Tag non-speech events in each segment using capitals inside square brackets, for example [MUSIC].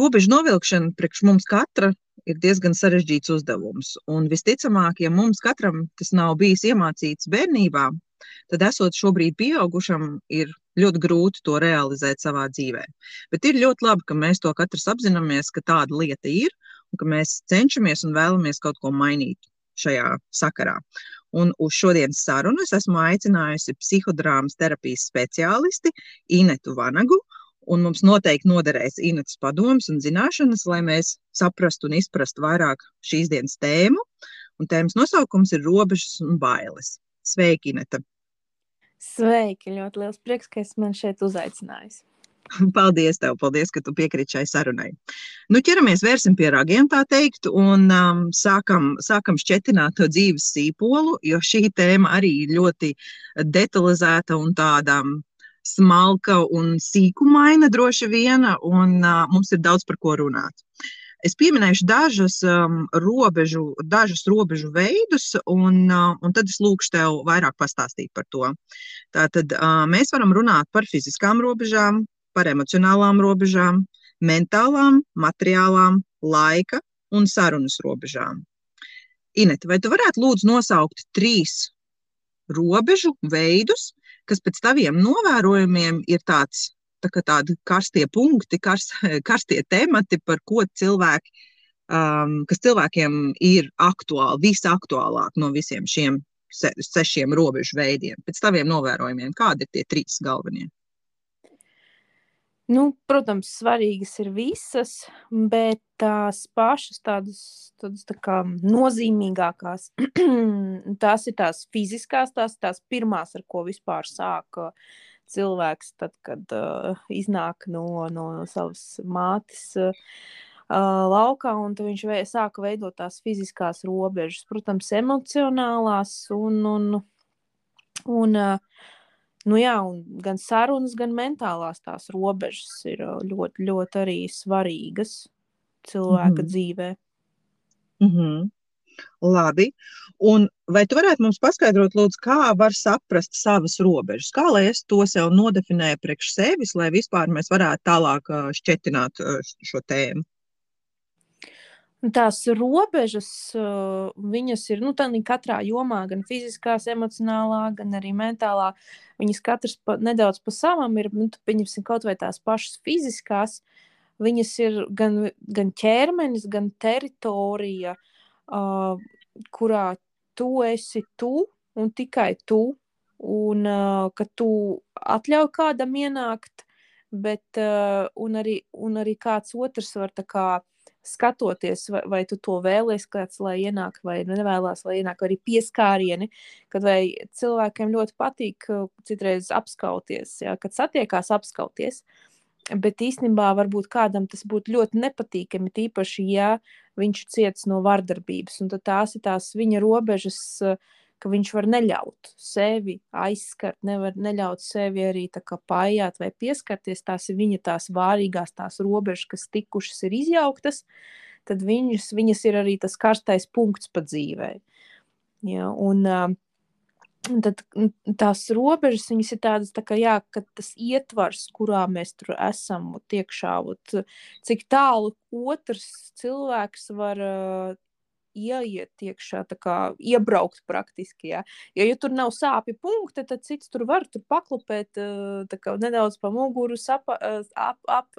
Robežu novilkšana priekš mums katra ir diezgan sarežģīts uzdevums. Un visticamāk, ja mums katram tas nav bijis iemācīts bērnībā, tad esot šobrīd pieaugušam, ir ļoti grūti to realizēt savā dzīvē. Bet ir ļoti labi, ka mēs to katrs apzināmies, ka tāda lieta ir un ka mēs cenšamies un vēlamies kaut ko mainīt šajā sakarā. Un uz šodienas sarunu es esmu aicinājusi psihodrāmas terapijas speciālisti Inetu Vanagu. Un mums noteikti noderēs Inetas padoms un zināšanas, lai mēs saprastu un izprastu vairāk šīs dienas tēmu. Un tēmas nosaukums ir robežas un bailes. Sveiki, Ineta! Sveiki! Ļoti liels prieks, ka esi man šeit uzaicinājis. [LAUGHS] Paldies, tev, paldies, ka tu piekrīti šai sarunai. Nu, ķeramies, vērsim pie ragiem, tā teikt, un um, sākam, sākam šķetināt to dzīves sīpolu, jo šī tēma arī ir ļoti detalizēta un tāda smalka un sīkumaina droši viena, un uh, mums ir daudz par ko runāt. Es pieminēšu dažas, um, robežu, dažas robežu veidus, un, uh, un tad es lūkšu tev vairāk pastāstīt par to. Tātad uh, mēs varam runāt par fiziskām robežām, par emocionālām robežām, mentālām, materiālām, laika un sarunas robežām. Inete, vai tu varētu lūdzu nosaukt trīs robežu veidus, kas pēc taviem novērojumiem ir tāds tā tādi karstie punkti, kars, [LAUGHS] karstie temati, par ko cilvēki, um, kas cilvēkiem ir aktuāli, visaktuālāk no visiem šiem se, sešiem robežu veidiem. Pēc taviem novērojumiem, kādi ir tie trīs galvenie? Nu, protams, svarīgas ir visas, bet tās pašas tādas, tādas tā kā nozīmīgākās, [CLEARS THROAT] tās ir tās fiziskās, tās tās pirmās, ar ko vispār sāka uh, cilvēks, tad, kad uh, iznāk no, no savas mātes uh, laukā, un viņš vei, sāka veidot tās fiziskās robežas, protams, emocionālās un, un, un uh, Nu jā, un gan sarunas, gan mentālās tās robežas ir ļoti, ļoti arī svarīgas cilvēka mm -hmm. dzīvē. Mm -hmm. Labi. Un vai tu varētu mums paskaidrot, lūdzu, kā var saprast savas robežas? Kā lai es to sev nodefinēju priekš sevis, lai vispār mēs varētu tālāk šķetināt šo tēmu? Tās robežas, viņas ir nu, katrā jomā, gan fiziskās, emocionālā, gan arī mentālā. Viņas katrs pa, nedaudz pa savam ir, nu, pieņemsim, kaut vai tās pašas fiziskās. Viņas ir gan, gan ķermenis, gan teritorija, uh, uh, kurā tu esi tu un tikai tu, un uh, ka tu atļauj kādam ienākt, bet uh, un arī, un arī kāds otrs var tā kā skatoties, vai, vai tu to vēlēsies, kāds lai ienāk, vai nevēlas, lai ienāk, vai arī pieskārieni, kad cilvēkiem ļoti patīk citreiz apskauties, jā, kad satiekās apskauties. Uh, Bet īstenībā varbūt kādam tas būtu ļoti nepatīkami, tīpaši, ja viņš ciets no vardarbības. Un tās ir tās viņa robežas, ka viņš var neļaut sevi aizskart, nevar neļaut sevi arī pājāt vai pieskarties. Tās ir viņa tās vārīgās tās robežas, kas tikušas ir izjauktas, tad viņas, viņas ir arī tas karstais punkts pa dzīvē. Ja, un, uh, Tad tās robežas ir tādas, tā kā, jā, ka tas ietvars, kurā mēs tur esam, iekšā, ot, cik tālu otrs cilvēks var uh, ieiet iekšā, kā iebraukt praktiski. Jā. Jo, ja tur nav sāpju punkti, tad cits tur var tur paklupēt kā, nedaudz pa muguru, sapa, ap, ap,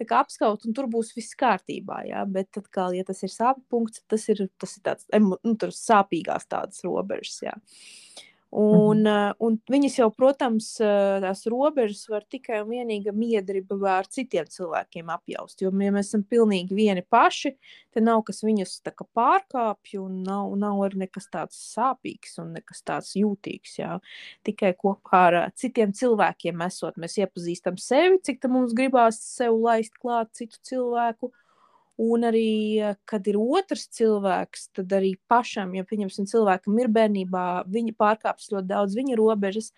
kā, apskaut, un tur būs viss kārtībā. Jā. Bet, tad, kā, ja tas ir sāpju punkts, tas ir, tas ir tāds nu, sāpīgās tādas robežas. Jā. Un, mhm. un viņas jau, protams, tās robežas var tikai un vienīgi miedrība ar citiem cilvēkiem apjaust. Jo, ja mēs esam pilnīgi vieni paši, tad nav kas viņus pārkāpj, un nav, nav arī nekas tāds sāpīgs un nekas tāds jūtīgs. Jā. Tikai kopā ar citiem cilvēkiem esot, mēs iepazīstam sevi, cik mums gribās sev laist klāt citu cilvēku. Un arī, kad ir otrs cilvēks, tad arī pašam, ja pieņemsim, cilvēkam ir bērnībā, viņa pārkāpjas ļoti daudz viņa robežas,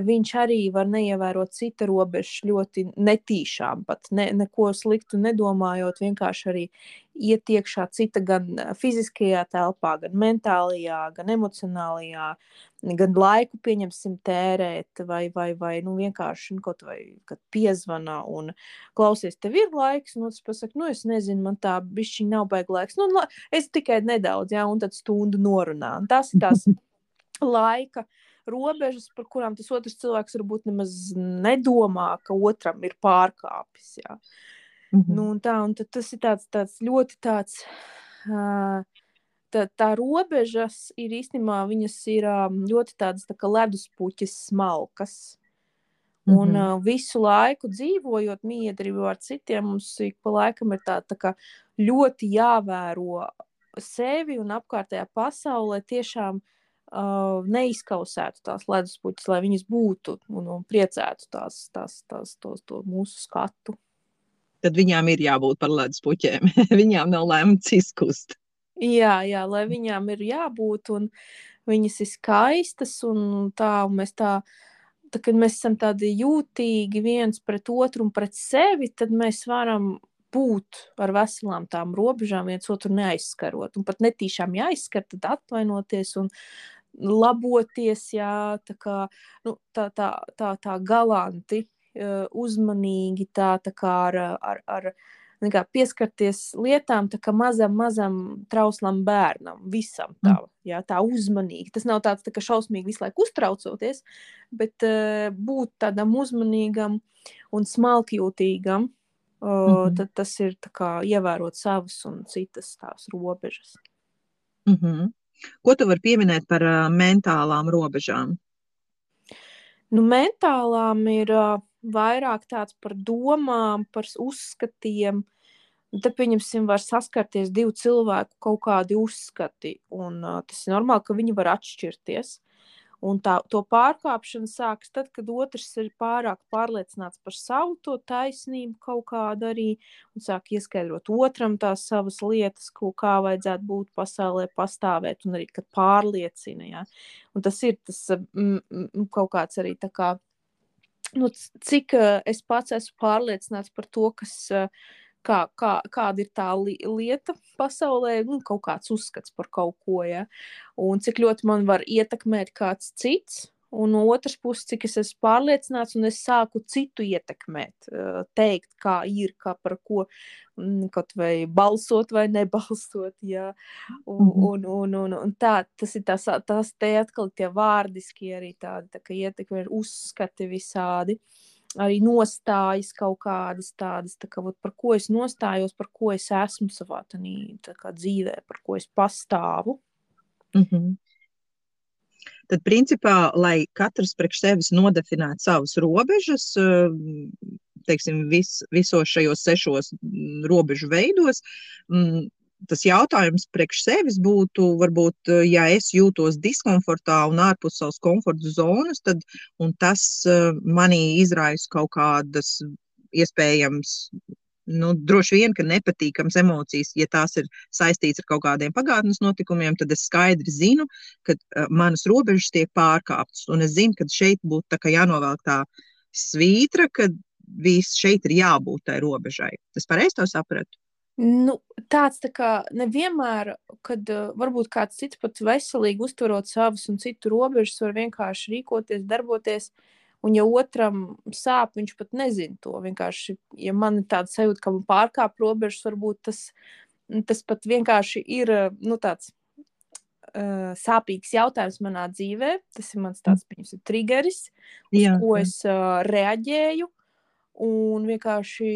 viņš arī var neievērot cita robežas ļoti netīšām, pat ne, neko sliktu nedomājot, vienkārši arī iet iekšā cita gan fiziskajā telpā, gan mentālajā, gan emocionālajā, gan laiku pieņemsim tērēt, vai, vai, vai nu, vienkārši nu, kaut vai piezvana un klausies, tev ir laiks, un otrs pasaka, nu es nezinu, man tā bišķiņ nav baigi laiks, nu es tikai nedaudz, jā, un tad stundu norunā. Un tas ir tās [LAUGHS] laika robežas, par kurām tas otrs cilvēks varbūt nemaz nedomā, ka otram ir pārkāpis. Jā. Mm -hmm. nu, un tā, un tas ir tāds, tāds ļoti tāds. Uh, tā, tā robežas ir īstenībā viņas ir um, ļoti tādas tā kā leduspuķis smalkas. Un mm -hmm. uh, visu laiku dzīvojot miedrībā ar citiem, mums ik pa laikam ir tā, tā kā ļoti jāvēro sevi un apkārtējā pasaulē tiešām uh, neizkausētu tās leduspuķis, lai viņas būtu un, un priecētu tās, tās, tās, tos, to mūsu skatu. Tad viņām ir jābūt par leduspuķiem. [LAUGHS] viņām nav lemts izkust. Jā, jā, lai viņām ir jābūt, un viņas ir skaistas, un tā, un mēs tā, tā, kad mēs esam tādi jūtīgi viens pret otru un pret sevi, tad mēs varam būt ar veselām tām robežām, viens otru neaizskarot. Un pat netīšām jāizskar, tad atvainoties un laboties, jā, tā kā nu, tā, tā, tā, tā galanti, uzmanīgi, tā, tā kā ar, ar, ar kā pieskarties lietām, tā kā mazam, mazam trauslam bērnam, visam tā, mm. jā, tā uzmanīgi. Tas nav tāds tā kā šausmīgi visu laiku uztraucoties, bet uh, būt tādam uzmanīgam un smalkjūtīgam, uh, mm -hmm. tad tas ir kā, ievērot savas un citas tās robežas. Mm -hmm. Ko tu vari pieminēt par uh, mentālām robežām? Nu, mentālām ir uh, vairāk tāds par domām, par uzskatiem. Te, pieņemsim, var saskarties divu cilvēku kaut kādi uzskati, un uh, tas ir normāli, ka viņi var atšķirties. Un tā, to pārkāpšana sākas tad, kad otrs ir pārāk pārliecināts par savu to taisnību kaut kādu arī, un sāk ieskaidrot otram tās savas lietas, ko kā vajadzētu būt pasaulē, pastāvēt, un arī, kad pārliecina, ja. Un tas ir tas mm, kaut kāds arī tā kā, nu, cik es pats esmu pārliecināts par to, kas kā, kā, kāda ir tā li lieta pasaulē, nu, kaut kāds uzskats par kaut ko, ja? un cik ļoti man var ietekmēt kāds cits. Un no otras puses, cik es esmu pārliecināts, un es sāku citu ietekmēt, teikt, kā ir, kā par ko, mm, kaut vai balsot vai nebalsot. Jā. Un, -hmm. un, un, un, un tā, tas ir tas, tas te atkal tie vārdiski arī tādi, tā kā ietekmi ir uzskati visādi. Uh, arī nostājas kaut kādas tādas, tā kā, vat, par ko es nostājos, par ko es esmu savā tanī, kā, dzīvē, par ko es pastāvu. Mm -hmm. Tad, principā, lai katrs priekš sevis nodefinētu savas robežas, teiksim, vis, visos šajos sešos robežu veidos, tas jautājums priekš sevis būtu, varbūt, eh, ja es jūtos diskomfortā un ārpus savas komforta zonas, tad tas eh, manī izraisa kaut kādas iespējams. Nu, droši vien, ka nepatīkams emocijas, ja tās ir saistītas ar kaut kādiem pagātnes notikumiem, tad es skaidri zinu, ka uh, manas robežas tiek pārkāptas. Un es zinu, ka šeit būtu jānovelk tā svītra, ka viss šeit ir jābūt tai robežai. Tas pareizi to sapratu? Nu, tāds tā kā nevienmēr, kad uh, varbūt kāds cits pat veselīgi uztverot savas un citu robežas, var vienkārši rīkoties, darboties. Un, ja otram sāp, viņš pat nezina to. Vienkārši, ja man ir tāda sajūta, ka man pārkāp robežas, varbūt tas, tas pat vienkārši ir nu, tāds uh, sāpīgs jautājums manā dzīvē. Tas ir mans tāds, piemēram, triggeris, uz Jā. ko es uh, reaģēju. Un vienkārši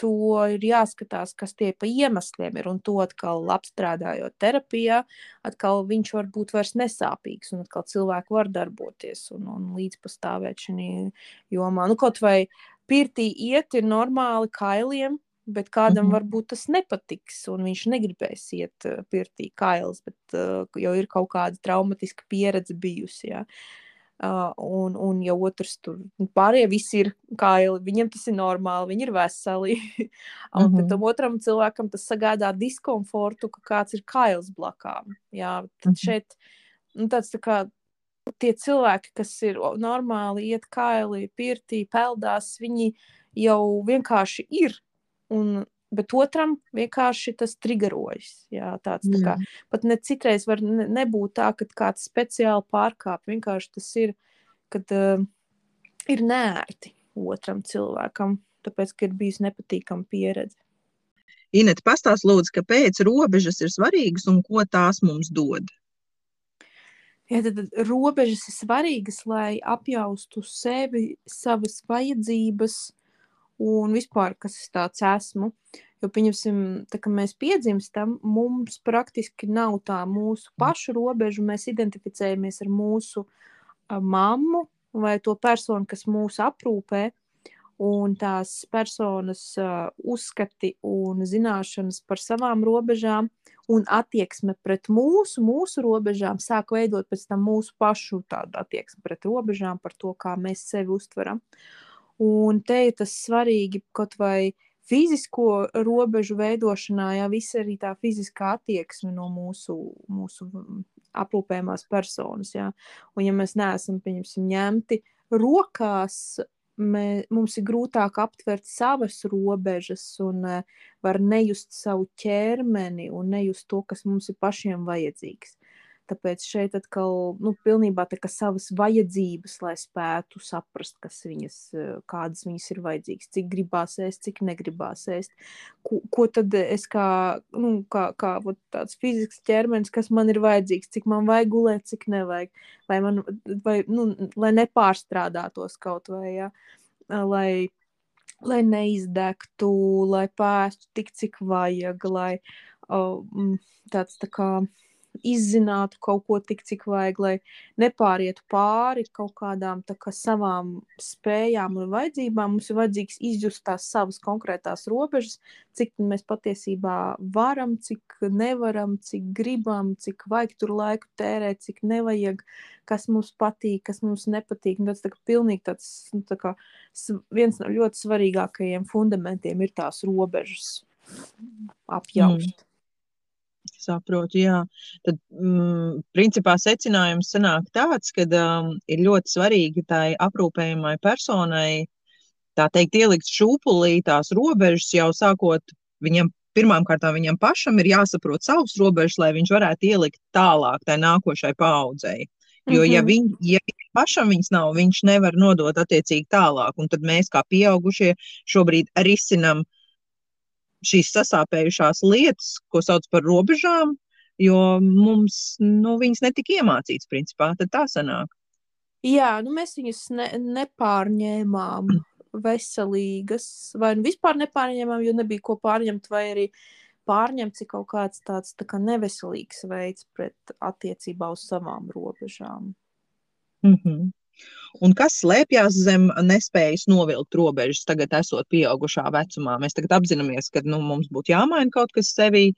to ir jāskatās, kas tie pa iemesliem ir. Un to atkal apstrādājot terapijā, atkal viņš var būt vairs nesāpīgs, un atkal cilvēki var darboties un, un līdzpastāvēt šajā jomā. Nu, kaut vai pirtī iet ir normāli kailiem, bet kādam mm -hmm. varbūt tas nepatiks, un viņš negribēs iet pirtī kails, bet uh, jau ir kaut kāda traumatiska pieredze bijusi. Jā. Uh, un, un, ja otrs tur nu, pārējie visi ir kaili, viņiem tas ir normāli, viņi ir veseli. [LAUGHS] un mm -hmm. tam otram cilvēkam tas sagādā diskomfortu, ka kāds ir kails blakām. Jā, tad mm -hmm. šeit nu, tāds tā kā tie cilvēki, kas ir normāli, iet kaili, pirtī, peldās, viņi jau vienkārši ir. Un, bet otram vienkārši tas triggerojas. Jā, tāds, tā kā, pat ne citreiz var ne, nebūt tā, ka kāds speciāli pārkāp. Vienkārši tas ir, kad uh, ir nērti otram cilvēkam, tāpēc, ka ir bijusi nepatīkama pieredze. Inet, pastāst lūdzu, kāpēc robežas ir svarīgas un ko tās mums dod? Ja, tad, robežas ir svarīgas, lai apjaustu sevi, savas vajadzības un vispār, kas es tāds esmu. Jo, pieņemsim, tā kā mēs piedzimstam, mums praktiski nav tā mūsu pašu robežu. Mēs identificējamies ar mūsu mammu vai to personu, kas mūs aprūpē. Un tās personas uh, uzskati un zināšanas par savām robežām un attieksme pret mūsu, mūsu robežām sāk veidot pēc tam mūsu pašu tādu attieksmi pret robežām, par to, kā mēs sevi uztveram. Un te ir tas svarīgi kaut vai fizisko robežu veidošanā, ja viss arī tā fiziskā attieksme no mūsu, mūsu aprūpējumās personas. Ja? Un ja mēs neesam, ņemti rokās mē, mums ir grūtāk aptvert savas robežas un uh, var nejust savu ķermeni un nejust to, kas mums ir pašiem vajadzīgs. Tāpēc šeit atkal nu, pilnībā savas vajadzības, lai spētu saprast, kas viņas, eh, kādas viņas ir vajadzīgas, cik gribās ēst, cik negribās ēst. Ko, ko tad es kā, nu, kā, kā ot, tāds fizisks ķermenis, kas man ir vajadzīgs, cik man vajag gulēt, cik nevajag, vai man, vai, nu, lai nepārstrādātos kaut vai, ja, lai, lai neizdegtu, lai pēstu tik, cik vajag, lai oh, tāds tā kā izzinātu kaut ko tik, cik vajag, lai nepārietu pāri kaut kādām kā, savām spējām un vajadzībām. Mums ir vajadzīgs izjust tās savas konkrētās robežas, cik mēs patiesībā varam, cik nevaram, cik gribam, cik vajag tur laiku tērēt, cik nevajag, kas mums patīk, kas mums nepatīk. Un tas tā, pilnīgi tāds, nu, tā kā, viens no ļoti svarīgākajiem fundamentiem ir tās robežas apjaust. Mm. Saprotu, jā. Tad, mm, principā, secinājums sanāk tāds, ka um, ir ļoti svarīgi tai aprūpējumai personai, tā teikt, ielikt šūpulī tās robežas jau sākot viņam. Pirmām kārtām viņam pašam ir jāsaprot savas robežas, lai viņš varētu ielikt tālāk tai nākošai paudzei. Jo, ja, mhm. viņ, ja pašam viņas nav, viņš nevar nodot attiecīgi tālāk. Un tad mēs, kā pieaugušie, šobrīd risinām šīs sasāpējušās lietas, ko sauc par robežām, jo mums nu, viņas netika iemācītas, principā. Tad tā sanāk. Jā, nu mēs viņus ne, nepārņēmām veselīgas, vai nu vispār nepārņēmām, jo nebija ko pārņemt, vai arī pārņemts ir kaut kāds tāds tā kā neveselīgs veids pret attiecībā uz savām robežām. Mm -hmm. Un kas slēpjas zem nespējas novilkt robežas, tagad esot pieaugušā vecumā? Mēs tagad apzināmies, ka nu, mums būtu jāmaina kaut kas sevī,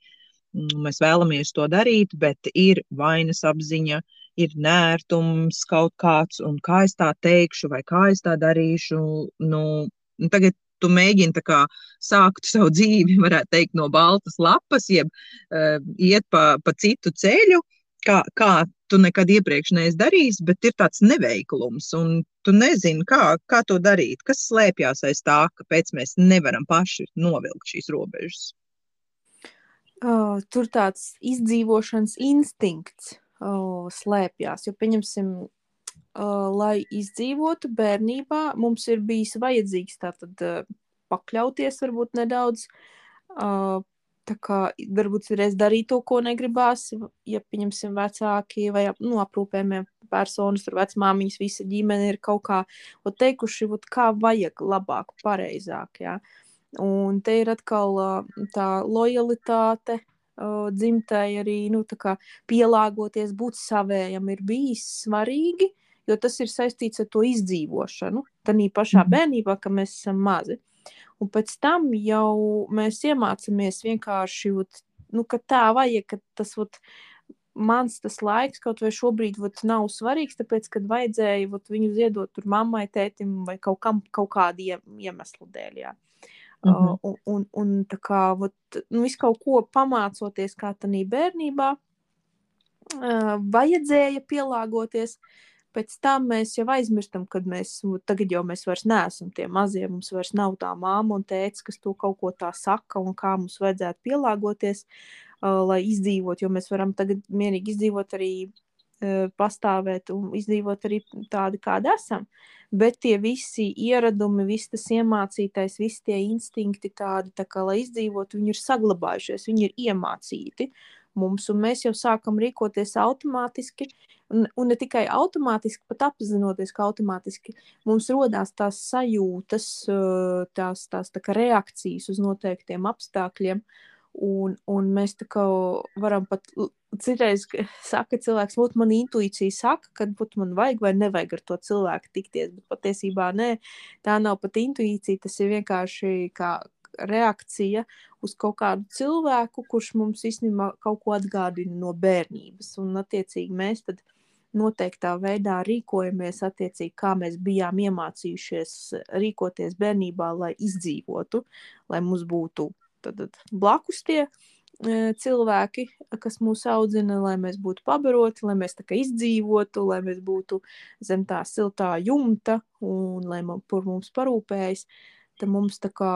mēs vēlamies to darīt, bet ir vainas apziņa, ir nērtums kaut kāds, un kā es tā teikšu, vai kā es tā darīšu. Nu, tagad tu mēģini kā, sākt [LAUGHS] savu dzīvi, varētu teikt, no baltas lapas, jeb uh, iet pa, pa citu ceļu, kā, kā tu nekad iepriekš neesi darījis, bet ir tāds neveiklums, un tu nezini, kā, kā to darīt. Kas slēpjas aiz tā, kāpēc mēs nevaram paši novilkt šīs robežas? Uh, tur tāds izdzīvošanas instinkts uh, slēpjas. Jo, pieņemsim, uh, lai izdzīvotu bērnībā, mums ir bijis vajadzīgs tātad uh, pakļauties varbūt nedaudz. Uh, Tā kā varbūt reiz darīt to, ko negribās, ja pieņemsim vecāki vai nu, aprūpējumie personas, tur vecmāmiņas, visa ģimene ir kaut kā teikuši, ot, kā vajag labāk, pareizāk. Ja? Un te ir atkal tā lojalitāte, dzimtai arī nu, pielāgoties, būt savējam ir bijis svarīgi, jo tas ir saistīts ar to izdzīvošanu. Tā pašā mhm. bērnībā, kad mēs esam mazi. Un pēc tam jau mēs iemācāmies vienkārši, ot, nu, ka tā vajag, ka tas ot, mans tas laiks kaut vai šobrīd ot, nav svarīgs, tāpēc, kad vajadzēja ot, viņu ziedot tur mammai, tētim vai kaut, kam, kaut kādu iemeslu dēļ. Jā. Uh -huh. uh, un, un, un tā kā ot, nu, visu kaut ko pamācoties, kā tādā bērnībā, uh, vajadzēja pielāgoties, pēc tam mēs jau aizmirstam, kad mēs tagad jau mēs vairs neesam tie mazie, mums vairs nav tā māma un tēvs, kas to kaut ko tā saka un kā mums vajadzētu pielāgoties, uh, lai izdzīvot, jo mēs varam tagad mierīgi izdzīvot arī uh, pastāvēt un izdzīvot arī tādi, kādi esam. Bet tie visi ieradumi, viss tas iemācītais, visi tie instinkti, tādi, tā kā, lai izdzīvotu, viņi ir saglabājušies, viņi ir iemācīti. Mums, un mēs jau sākam rīkoties automātiski, Un, un ne tikai automātiski, pat apzinoties, ka automātiski mums rodās tās sajūtas, tās, tās tā reakcijas uz noteiktiem apstākļiem. Un, un mēs tā kā varam pat citreiz, [LAUGHS] saka cilvēks, lūk, man intuīcija saka, ka būt man vajag vai nevajag ar to cilvēku tikties, bet patiesībā nē, tā nav pat intuīcija, tas ir vienkārši kā reakcija uz kaut kādu cilvēku, kurš mums īstenībā kaut ko atgādina no bērnības. Un, attiecīgi, mēs tad noteiktā veidā rīkojamies attiecīgi, kā mēs bijām iemācījušies rīkoties bērnībā, lai izdzīvotu, lai mums būtu tad, tad, blakus tie e, cilvēki, kas mūs audzina, lai mēs būtu pabaroti, lai mēs tā kā izdzīvotu, lai mēs būtu zem tā siltā jumta un lai man, par mums parūpējas, tad mums tā kā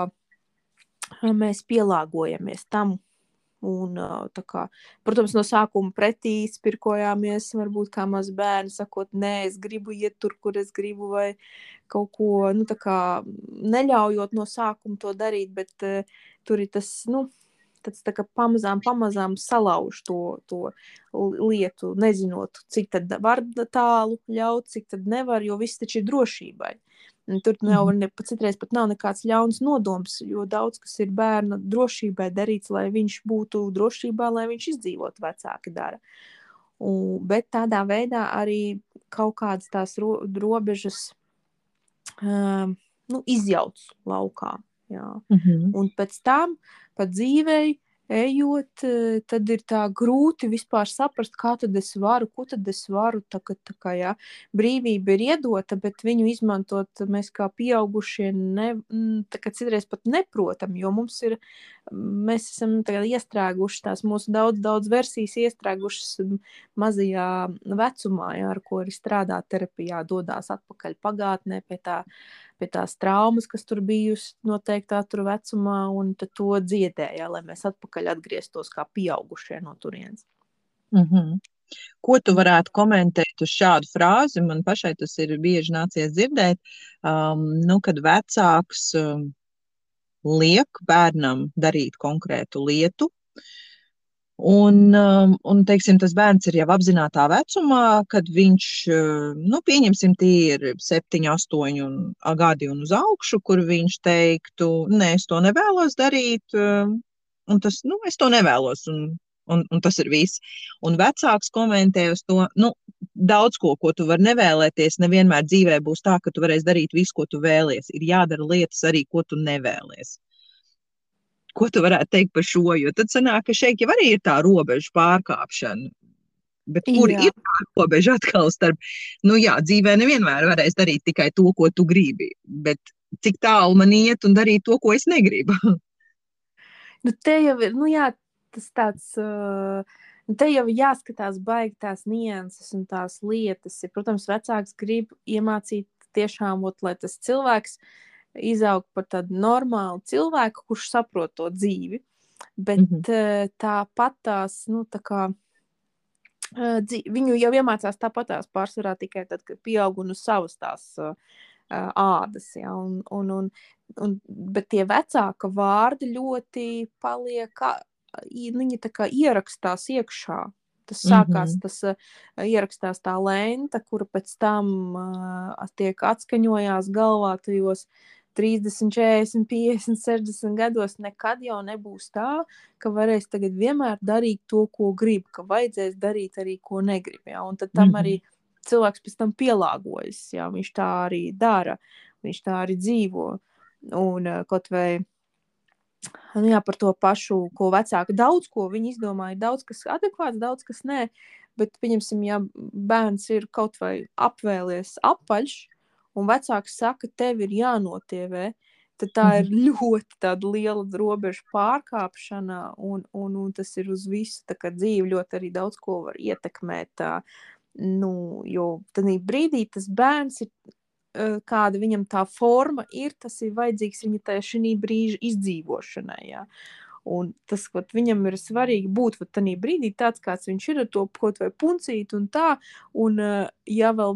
mēs pielāgojamies tam, Un, kā, protams, no sākuma pretī spirkojāmies, varbūt kā maz bērni, sakot, nē, es gribu iet tur, kur es gribu, vai kaut ko, nu, kā neļaujot no sākuma to darīt, bet uh, tur ir tas, nu, tāds tā kā pamazām, pamazām salauž to, to lietu, nezinot, cik tad var tālu ļaut, cik tad nevar, jo viss taču ir drošībai. Tur jau mhm. ne, citreiz pat nav nekāds ļauns nodoms, jo daudz kas ir bērna drošībai darīts, lai viņš būtu drošībā, lai viņš izdzīvotu, vecāki dara. Un, bet tādā veidā arī kaut kādas tās ro robežas um, nu, izjauc laukā. Jā. Mm -hmm. Un pēc tam pa dzīvei ejot, eh, tad ir tā grūti vispār saprast, kā tad es varu, ko tad es varu. Tā, ka, tā kā, jā, brīvība ir iedota, bet viņu izmantot mēs kā pieaugušie ne, citreiz pat neprotam, jo mums ir, mēs esam iestrēguši tās mūsu daudz, daudz versijas iestrēgušas mazajā vecumā, jā, ar ko arī strādā terapijā, dodās atpakaļ pagātnē pie tā pie tās traumas, kas tur bijusi noteiktā tur vecumā, un to dziedēja, lai mēs atpakaļ atgrieztos kā pieaugušie no turienes. Mm -hmm. Ko tu varētu komentēt uz šādu frāzi? Man pašai tas ir bieži nācies dzirdēt, um, nu, kad vecāks um, liek bērnam darīt konkrētu lietu, Un, um, un teiksim, tas bērns ir jau apzinātajā vecumā, kad viņš, uh, nu, pieņemsim, tie ir 7, 8 gadi un uz augšu, kur viņš teiktu, nē, es to nevēlos darīt, um, un tas, nu, es to nevēlos, un, un, un tas ir viss. Un vecāks komentē uz to, nu, daudz ko, ko tu vari nevēlēties, nevienmēr dzīvē būs tā, ka tu varēsi darīt visu, ko tu vēlies. Ir jādara lietas arī, ko tu nevēlies. Ko tu varētu teikt par šo? Jo tad sanāk, ka šeit jau arī ir tā robeža pārkāpšana. Bet kur jā. ir tā robeža atkal starp, nu jā, dzīvē nevienmēr varēs darīt tikai to, ko tu gribi, bet cik tālu man iet un darīt to, ko es negribu? [LAUGHS] nu, te jau ir, nu jā, tas tāds, uh, te jau jāskatās baigi tās nianses un tās lietas. Ja, protams, vecāks grib iemācīt tiešām, ot, lai tas cilvēks izaugt par tādu normālu cilvēku, kurš saprot to dzīvi. Bet mm -hmm. tāpat tās, nu, tā kā viņu jau iemācās tāpatās pārsvarā tikai tad, kad pieaug un uz savas tās uh, ādas. Ja, un, un, un, un, bet tie vecāka vārdi ļoti paliek, viņi tā kā ierakstās iekšā. Tas sākās, mm -hmm. tas uh, ierakstās tā lenta, kura pēc tam uh, tiek atskaņojās galvā tajos 30, 40, 50, 60 gados nekad jau nebūs tā, ka varēs tagad vienmēr darīt to, ko grib, ka vajadzēs darīt arī, ko negrib. Ja? Un tad tam mm -hmm. arī cilvēks pēc tam pielāgojas, ja viņš tā arī dara, viņš tā arī dzīvo. Un uh, kaut vai nu jā, par to pašu, ko vecāki daudz ko viņi izdomāja, daudz kas adekvāts, daudz kas nē. Bet, pieņemsim, ja bērns ir kaut vai apvēlies apaļš, un vecāks saka, tev ir jānotievē, tad tā ir mhm. ļoti liela robeža pārkāpšana, un, un, un tas ir uz visu dzīvi ļoti arī daudz ko var ietekmēt. Tā, Nu, jo tajā brīdī tas bērns ir kāda viņam tā forma ir, tas ir vajadzīgs viņa tajā šī brīža izdzīvošanai. Jā. Un tas, ko viņam ir svarīgi būt tajā brīdī, tāds kāds viņš ir, ar to kaut vai puncīt un tā. Un, ja vēl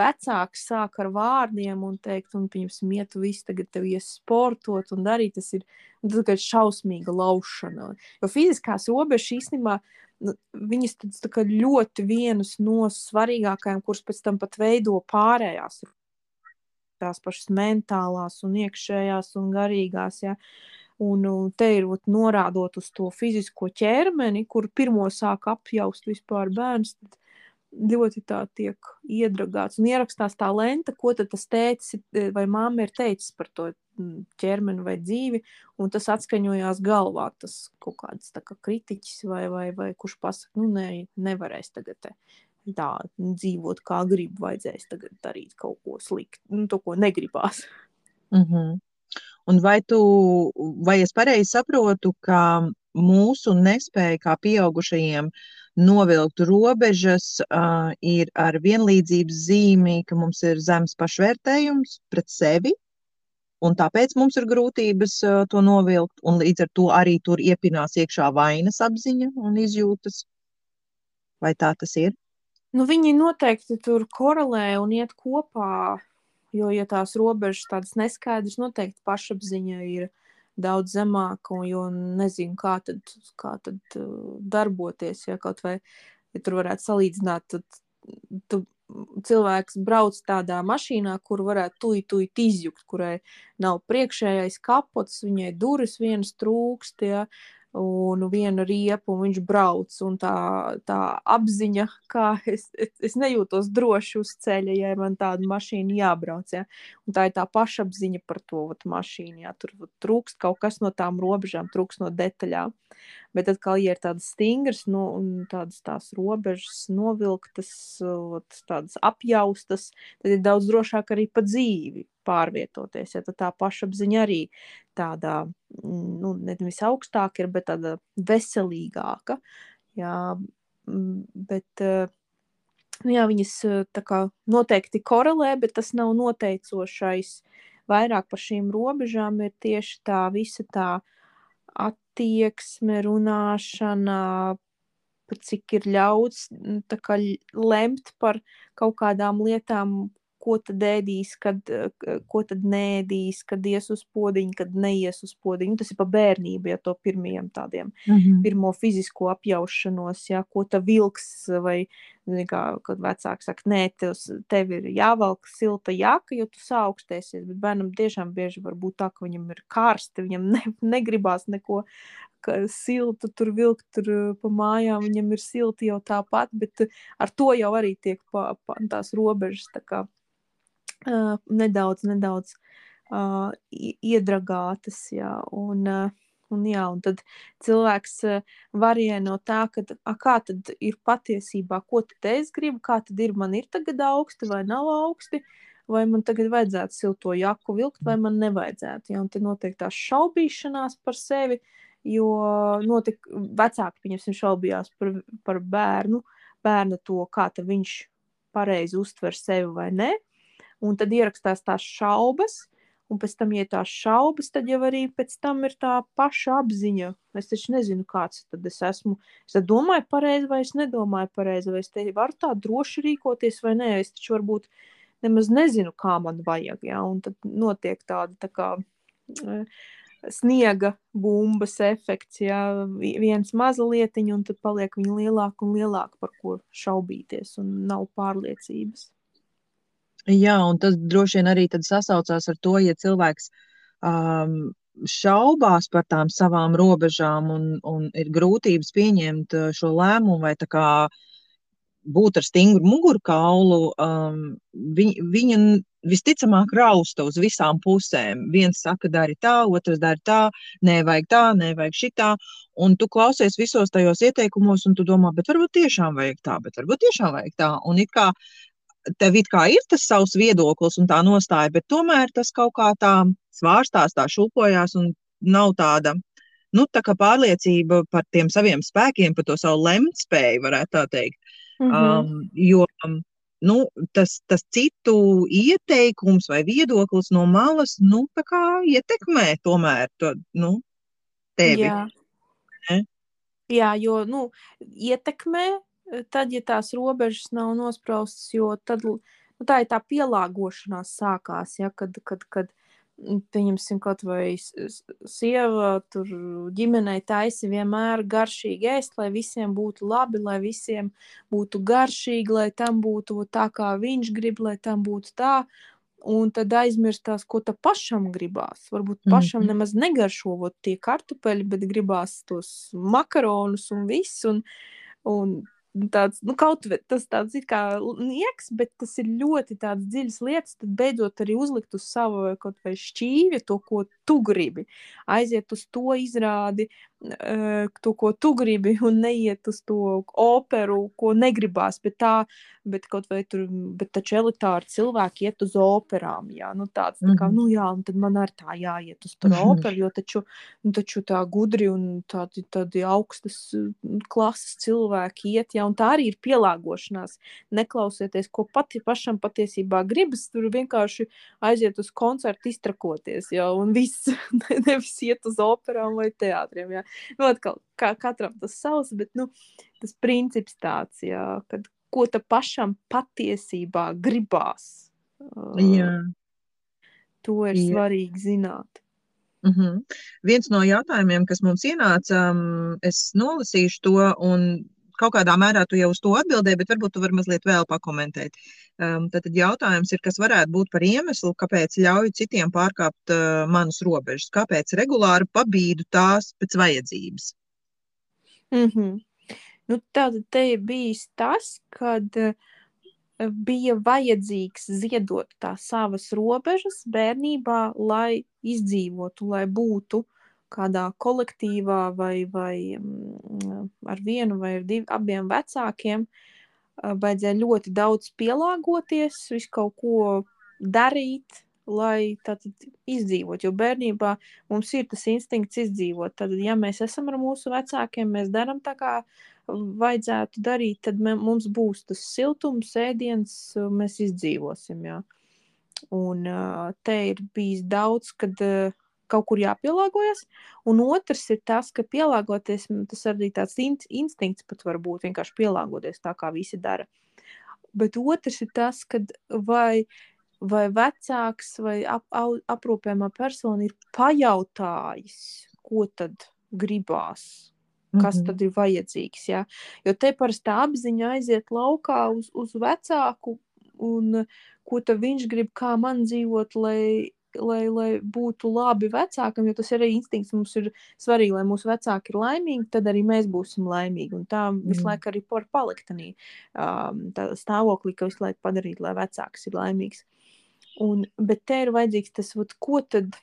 vecāks sāk ar vārdiem un teikt, un pieņemsim, tu viss tagad tev ies sportot un darīt, tas ir tas šausmīga laušana. Jo fiziskās robežas īstenībā nu, viņas tad, ļoti vienas no svarīgākajām, kuras pēc tam pat veido pārējās. Tās pašas mentālās, un iekšējās un garīgās. Ja. Un, te ir ot, norādot uz to fizisko ķermeni, kur pirmo sāk apjaust vispār bērns. Ļoti tā tiek iedragāts un ierakstās tā lenta, ko tas tēcis e, vai māma ir teicis par to ķermeni vai dzīvi, un tas atskaņojās galvā. Tas kaut kāds kā kritiķis vai, vai, vai kurš pasakā, nu, nē, nevarēs tagad te, tā dzīvot kā grib, vajadzēs tagad darīt kaut ko sliktu, nu, to, ko negribās. Mm -hmm. Un vai, tu, vai es pareizi saprotu, ka mūsu nespēja kā pieaugušajiem novilkt robežas uh, ir ar vienlīdzības zīmi, ka mums ir zems pašvērtējums pret sevi, un tāpēc mums ir grūtības uh, to novilkt, un līdz ar to arī tur iepinās iekšā vainas apziņa un izjūtas. Vai tā tas ir? Nu, viņi noteikti tur korelē un iet kopā Jo, ja tās robežas tādas neskaidras, noteikti pašapziņa ir daudz zemāka, jo nezinu, kā tad, kā tad uh, darboties, ja kaut vai, ja tur varētu salīdzināt, tad tu, cilvēks brauc tādā mašīnā, kur varētu tuji, tuji izjukt, kurai nav priekšējais kapots, viņai durvis vienas trūkst, ja, un viena riepa, un viņš brauc. Un tā, tā apziņa, kā es, es nejūtos droši uz ceļa, ja man tāda mašīna jābrauc. Ja? Un tā ir tā pašapziņa par to vat, mašīnu. Ja? Tur vat, trūkst kaut kas no tām robežām, trūkst no detaļām. Bet atkal, ja ir tādas stingras, nu, un tādas tās robežas novilktas, tādas apjaustas, tad ir daudz drošāk arī pa dzīvi pārvietoties. Ja? Tā pašapziņa arī tāda mm, nu, nevis augstāka, ir, bet tāda veselīgāka. Jā, bet nu, jā, viņas kā, noteikti korelē, bet tas nav noteicošais. Vairāk par šīm robežām ir tieši tā visa tā attieksme, runāšana, cik ir ļauts mm, kā, lemt par kaut kādām lietām, ko tad ēdīs, kad, eh, ko tad nēdīs, kad ies uz podziņu, kad neies uz podziņu. Tas ir pa bērnību, ja to pirmiem tādiem, mm -hmm. pirmo fizisko apjaušanos, ja, ko ta vilks vai, kā, kad vecāks saka, nē, tev, tev ir jāvelk silta jaka, jo tu saaugstēsies, bet bērnam tiešām bieži var būt tā, ka viņam ir karsti, viņam ne, negribās neko siltu tur vilkt tur eh, pa mājām, viņam ir silti jau tāpat, bet ar to jau arī tiek pa, pa, tās robežas tā kā uh, nedaudz, nedaudz uh, iedragātas. Jā, un, uh, un, jā, un tad cilvēks varēja no tā, ka, a, kā tad ir patiesībā, ko tad es gribu, kā tad ir, man ir tagad augsti vai nav augsti. Vai man tagad vajadzētu silto jaku vilkt, vai man nevajadzētu? Ja? Un tad notiek tā šaubīšanās par sevi, jo notik, vecāki, pieņemsim, šaubījās par, par bērnu, bērnu to, kā viņš pareizi uztver sevi vai ne un tad ierakstās tās šaubas, un pēc tam, ja tās šaubas, tad jau arī pēc tam ir tā paša apziņa. Es taču nezinu, kāds tad es esmu. Es domāju pareizi, vai es nedomāju pareizi, vai es te varu tā droši rīkoties, vai nē. Es taču varbūt nemaz nezinu, kā man vajag, ja? un tad notiek tāda tā kā e, sniega bumbas efekts, ja viens maza lietiņa, un tad paliek viņa lielāka un lielāka, par ko šaubīties, un nav pārliecības. Jā, un tas droši vien arī sasaucās ar to, ja cilvēks um, šaubās par tām savām robežām un, un ir grūtības pieņemt šo lēmumu vai kā būt ar stingru mugurkaulu, um, viņa, viņa visticamāk rausta uz visām pusēm. Viens saka, dari tā, otrs dari tā, nevajag tā, nevajag šitā. Un tu klausies visos tajos ieteikumos, un tu domā, bet varbūt tiešām vajag tā, bet varbūt tiešām vajag tā. Un it kā tev it kā ir tas savs viedoklis un tā nostāja, bet tomēr tas kaut kā tā svārstās, tā šūpojās un nav tāda. Nu, tā kā pārliecība par tiem saviem spēkiem, par to savu lemtspēju, varētu tā teikt. Mhm. Um, jo nu, tas, tas citu ieteikums vai viedoklis no malas nu, ietekmē tomēr to, nu, tevi. Jā. ne? Jā, jo nu, ietekmē, tad, ja tās robežas nav nospraustas, jo tad nu, tā ir tā pielāgošanās sākās, ja, kad, kad, kad mm, pieņemsim kaut vai sieva tur ģimenei taisa vienmēr garšīgi ēst, lai visiem būtu labi, lai visiem būtu garšīgi, lai tam būtu tā, kā viņš grib, lai tam būtu tā. Un tad aizmirstās, ko tam pašam gribās. Varbūt pašam Mhm. nemaz negaršo tie kartupeļi, bet gribās tos makaronus un viss. Un, un tāds, nu, kaut vai tas tāds it kā nieks, bet tas ir ļoti dziļs lietas, tad beidzot arī uzlikt uz savu kaut vai šķīvi to, ko tu gribi. Aiziet uz to izrādi, eh, to, ko tu gribi, un neiet uz to operu, ko negribās, bet tā, bet kaut vai tur, bet taču elitāri cilvēki iet uz operām, jā, nu tāds, tā kā, Mhm. nu jā, un tad man arī tā jāiet uz tur operu, jo taču, nu taču tā gudri un tādi, tādi augstas uh, klases cilvēki iet, jā, un tā arī ir pielāgošanās. Neklausieties, ko pati pašam patiesībā gribas, tur vienkārši aiziet uz koncertu iztrakoties, jā, un viss, [LAUGHS] nevis iet uz operām vai teātriem, jā. Nu, atkal, kā katram tas savs, bet, nu, tas princips tāds, jā, kad ko ta pašam patiesībā gribās. Jā. To ir Jā. svarīgi zināt. Uh -huh. Viens no jautājumiem, kas mums ienāca, um, es nolasīšu to, un kaut kādā mērā tu jau uz to atbildēji, bet varbūt tu vari mazliet vēl pakomentēt. Um, tad jautājums ir, kas varētu būt par iemeslu, kāpēc ļauju citiem pārkāpt uh, manas robežas, kāpēc regulāri pabīdu tās pēc vajadzības. Mm -hmm. nu, tad te ir bijis tas, kad uh, bija vajadzīgs ziedot tās savas robežas bērnībā, lai izdzīvotu, lai būtu kādā kolektīvā vai, vai mm, ar vienu vai ar div, abiem vecākiem. Vajadzēja ļoti daudz pielāgoties, visu kaut ko darīt, lai tātad izdzīvot. Jo bērnībā mums ir tas instinkts izdzīvot. Tad, ja mēs esam ar mūsu vecākiem, mēs darām tā, kā vajadzētu darīt, tad mums būs tas siltums, ēdiens, mēs izdzīvosim. Jā. Un te ir bijis daudz, kad kaut kur jāpielāgojas. Un otrs ir tas, ka pielāgoties, tas arī tāds in instinkts pat var būt vienkārši pielāgoties tā, kā visi dara. Bet otrs ir tas, ka vai, vai vecāks vai ap, aprūpējumā persona ir pajautājis, ko tad gribās, kas Mhm. tad ir vajadzīgs. Ja? Jo te parasti tā apziņa aiziet laukā uz, uz vecāku, un ko viņš grib, kā man dzīvot, lai, lai, lai būtu labi vecākam, jo tas arī instinkts. Mums ir svarīgi, lai mūsu vecāki ir laimīgi, tad arī mēs būsim laimīgi. Un tā visu Mm. laiku arī par palikt tādā um, tā stāvoklī, ka visu laiku padarīt, lai vecāks ir laimīgs. Un, bet te ir vajadzīgs tas, vat, ko tad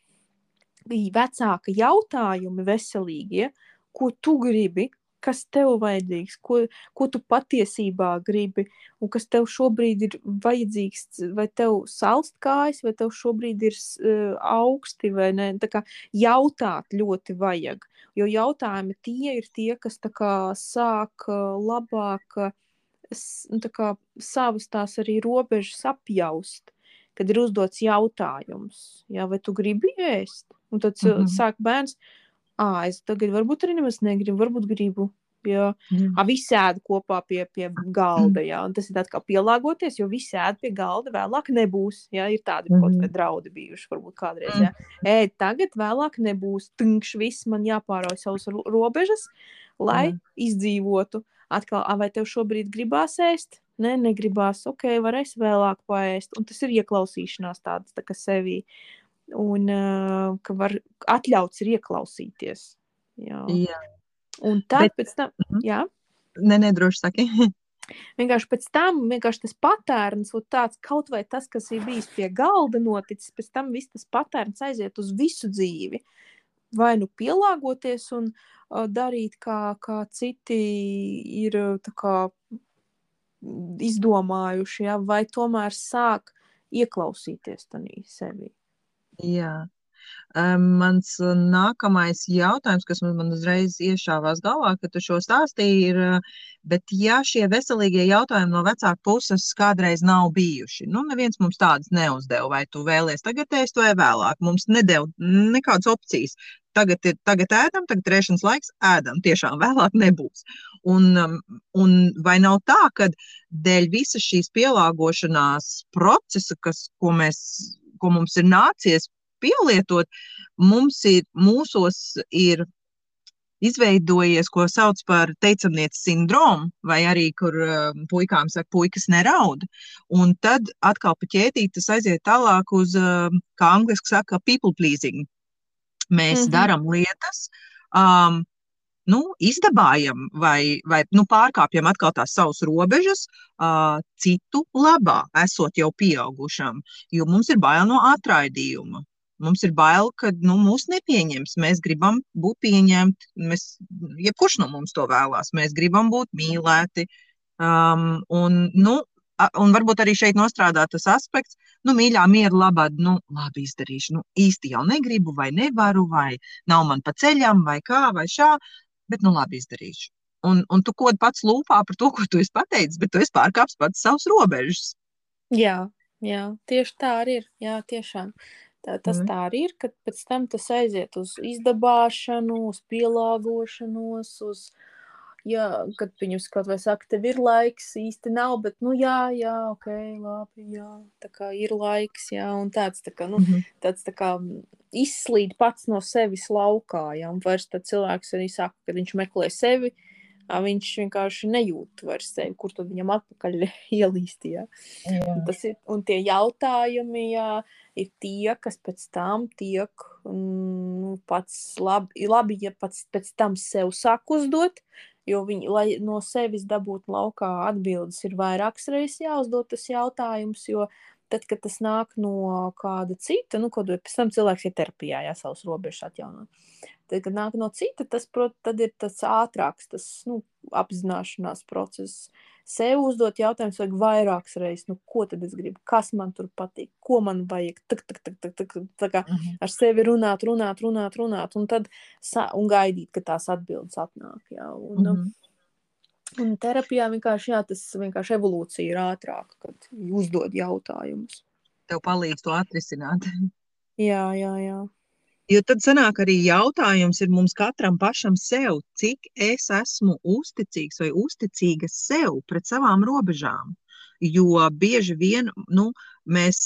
bija vecāka jautājumi veselīgi, ja? ko tu gribi, kas tev vajadzīgs, ko, ko tu patiesībā gribi, un kas tev šobrīd ir vajadzīgs, vai tev salst kājas, vai tev šobrīd ir uh, augsti, vai ne. Tā kā jautāt ļoti vajag, jo jautājumi tie ir tie, kas kā sāk uh, labāk s- nu, kā savas tās arī robežas apjaust, kad ir uzdots jautājums, jā, vai tu gribi ēst? Un tad mm. -hmm. sāk bērns, ah, es tagad varbūt arī nemaz negribu, varbūt gribu. Jā, Jā. ah, visi ēd kopā pie, pie galda, jā, un tas ir tāds kā pielāgoties, jo visi ēd pie galda, vēlāk nebūs, jā, ir tādi Mhm. kaut vai draudi bijuši, varbūt kādreiz, jā. Ēd tagad, vēlāk nebūs, tinkš, viss man jāpārauj savus ro- robežas, lai Jā. izdzīvotu. Atkal, ah, vai tev šobrīd gribās ēst? Nē, negribās, ok, varēs vēlāk paēst, un tas ir ieklausīšanās tāds, tā kā sevī, un uh, ka var atļauts ir ieklausīties, jā. Jā. Un tad Bet- pēc tam, Mhm. jā, Nē, nē, droši saki. [LAUGHS] vienkārši pēc tam vienkārši tas patērns, tāds kaut vai tas, kas ir bijis pie galda noticis, pēc tam viss tas patērns aiziet uz visu dzīvi. Vai nu pielāgoties un uh, darīt, kā, kā citi ir tā kā izdomājuši, ja? vai tomēr sāk ieklausīties tajā sevi. Jā. Mans nākamais jautājums, kas man uzreiz iešāvās galvā, kad tu šo stāstīji, ir, bet ja šie veselīgie jautājumi no vecāku puses kādreiz nav bijuši, nu neviens mums tādas neuzdeva, vai tu vēlies tagad ēst vai vēlāk, mums nedēļ nekādas opcijas. Tagad ir tagad ēdam, tagad ir ēšanas laiks, ēdam. Tiešām vēlāk nebūs. Un, un vai nav tā, ka dēļ visas šīs pielāgošanās procesa, kas, ko, mēs, ko mums ir nācies pielietot, mums ir, mūsos ir izveidojies, ko sauc par teicamnieces sindromu, vai arī, kur um, puikām saka, puikas neraud. Un tad atkal pa ķētīt tas aiziet tālāk uz, um, kā angliski saka, people pleasing. Mēs mm -hmm. darām lietas, um, nu, izdabājam vai, vai nu, pārkāpjam atkal tās savas robežas uh, citu labā, esot jau pieaugušam, jo mums ir bail no atraidījuma. Mums ir bail, ka nu, mūs nepieņems. Mēs gribam būt pieņemti. Mēs, jebkurš no mums to vēlās. Mēs gribam būt mīlēti. Um, un, nu, un varbūt arī šeit nostrādā tas aspekts, nu, mīļā, miera labad, nu, labi izdarīšu. Nu, īsti jau negribu, vai nevaru, vai nav man pa ceļam, vai kā, vai šā, bet, nu, labi izdarīšu. Un, un tu kod pats lūpā par to, ko tu esi pateicis, bet tu esi pārkāpis pats savus robežas. Jā, jā, tieši tā arī ir. Jā, tiešām. Tā, tas mm. tā arī ir, ka pēc tam tas aiziet uz izdabāšanu, uz pielāgošanos, uz, jā, kad viņus kaut vai saka, tev ir laiks, īsti nav, bet, nu, jā, jā, ok, labi, jā, tā kā ir laiks, jā, un tāds, tā kā, nu, mm -hmm. tāds, tā kā izslīd pats no sevis laukā, jā, un vairs tad cilvēks arī saka, kad viņš meklē sevi, viņš vienkārši nejūt vairs sevi, kur tad viņam atpakaļ [LAUGHS] ielīst. Jā. Jā. Tas ir, un tie jautājumi jā, ir tie, kas pēc tam tiek nu, pats labi, labi, ja pats pēc tam sev sāk uzdot, jo viņi, lai no sevis dabūtu laukā atbildes, ir vairākas reizes jāuzdod tas jautājums, jo tad, kad tas nāk no kāda cita, nu, kad pēc tam cilvēks ir terapijā, jā, savus robežas atjaunot. Tad, kad nāk no cita, tas, prot, tad ir tas ātrāks, tas nu, apzināšanās process. Sev uzdot jautājumus vajag vairākas reizes, nu, ko tad es gribu, kas man tur patīk, ko man vajag. Tak, tak, tak, tak, tak, tā kā mhm. ar sevi runāt, runāt, runāt, runāt, un tad un gaidīt, ka tās atbildes atnāk. Jā, un, uh -huh. Un terapijā vienkārši, jā, tas vienkārši evolūcija ir ātrāka, kad uzdod jautājumus. Tev palīdz to atrisināt. jā, jā, jā. Jo tad sanāk arī jautājums ir mums katram pašam sev, cik es esmu uzticīgs vai uzticīga sev pret savām robežām. Jo bieži vien nu, mēs,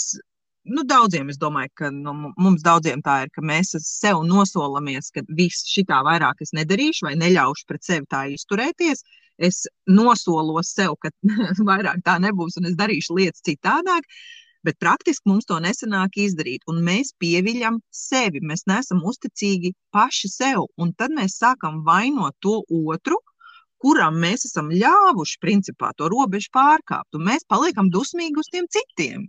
nu, daudziem, es domāju, ka nu, mums daudziem tā ir, ka mēs sev nosolamies, ka viss šitā vairāk es nedarīšu vai neļaušu pret sevi tā izturēties. Es nosolos sev, ka [LAUGHS] vairāk tā nebūs un es darīšu lietas citādāk. Bet praktiski mums to nesanāk izdarīt. Un mēs pieviļam sevi, mēs neesam uzticīgi paši sev. Un tad mēs sākam vainot to otru, kuram mēs esam ļāvuši principā to robežu pārkāpt. Un mēs paliekam dusmīgi uz tiem citiem.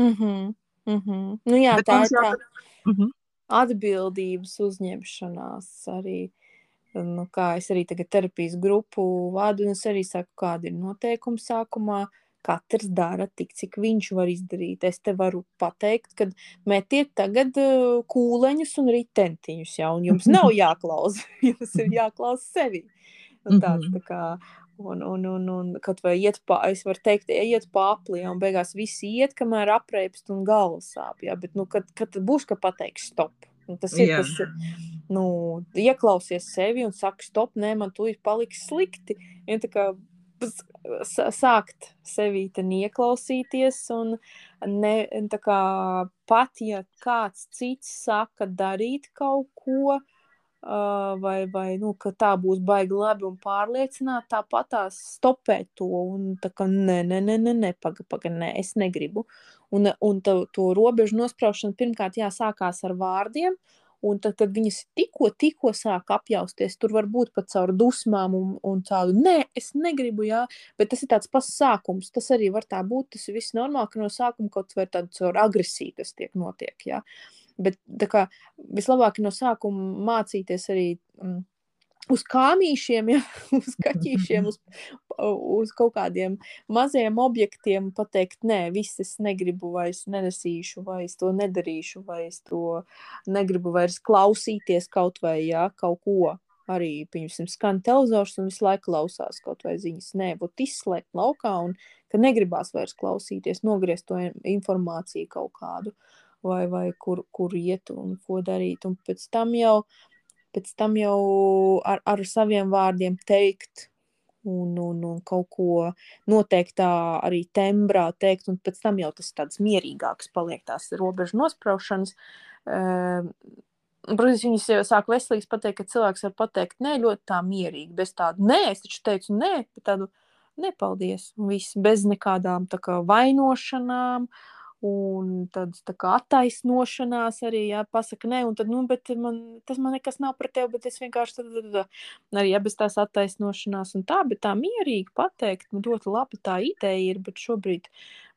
Mm -hmm. Mm -hmm. Nu, jā, bet tā ir tā mm -hmm. atbildības uzņemšanās arī. Nu, kā es arī tagad terapijas grupu vadu, un es arī saku, kāda ir noteikuma sākumā. Katrs dara tik, cik viņš var izdarīt. Es te varu pateikt, ka metiet tagad uh, kūleņus un ritentiņus, ja, un jums nav [LAUGHS] jāklausa, [LAUGHS] jums ir jāklausa sevi. Un tāds, tā kā, un, un, un, un kaut vai iet pa, es varu teikt, iet pa apli, un beigās visi iet, kamēr apreipst un galvas sāp, ja, bet, nu, kad, kad būs, ka pateiks stop. Un tas ir, tas nu, ieklausies sevi un saka, stop, nē, man tu ir paliks slikti. Ja, kā sākt sevī ieklausīties, un ne, kā, pat ja kāds cits saka darīt kaut ko, uh, vai, vai nu, ka tā būs baigi labi un pārliecināt, tāpat tās stopēt to un tā kā nē, nē, nē, nē, nē paga, paga, nē, es negribu. Un, un to, to robežu nospraušana pirmkārt jāsākās ar vārdiem, Un tad, kad viņas tikko, tikko sāk apjausties, tur var būt pat caur dusmām un, un tādu, nē, es negribu, jā, bet tas ir tāds pats sākums. Tas arī var tā būt, tas ir viss normāli, ka no sākuma kaut vai tādu caur agresiju tas tiek notiek, jā. Bet tā kā vislabāk no sākuma mācīties arī mm, uz kāmīšiem, ja, [LAUGHS] uz kaķīšiem, [LAUGHS] uz, uz kaut kādiem maziem objektiem pateikt, nē, viss es negribu vairs nenesīšu, vai es to nedarīšu, vai es to negribu vairs klausīties kaut vai, jā, kaut ko. Arī, piemēram, skan televizors un visu laiku klausās kaut vai ziņas. Nē, būt izslēgt laukā un ka negribās vairs klausīties, nogriezt to informāciju kaut kādu vai, vai kur, kur iet un ko darīt. Un pēc tam jau uh, pēc tam jau ar, ar saviem vārdiem teikt un, un, un kaut ko noteiktā arī tembrā teikt, un pēc tam jau tas tāds mierīgāks paliek tās robežu nospraušanas. Uh, Protams, viņas jau sāk veselīgs pateikt, ka cilvēks var pateikt, nē, ļoti tā mierīgi, bez tādu, nē, es taču teicu, nē, bet tādu, nepaldies, viss bez nekādām kā vainošanām, uh, Un tad tā kā attaisnošanās arī, jā, pasaka, nē, un tad, nu, bet man, tas man nekas nav par tevi, bet es vienkārši tad, tad, tad arī, ja bez tās attaisnošanās un tā, bet tā mierīgi pateikt, man ļoti labi tā ideja ir, bet šobrīd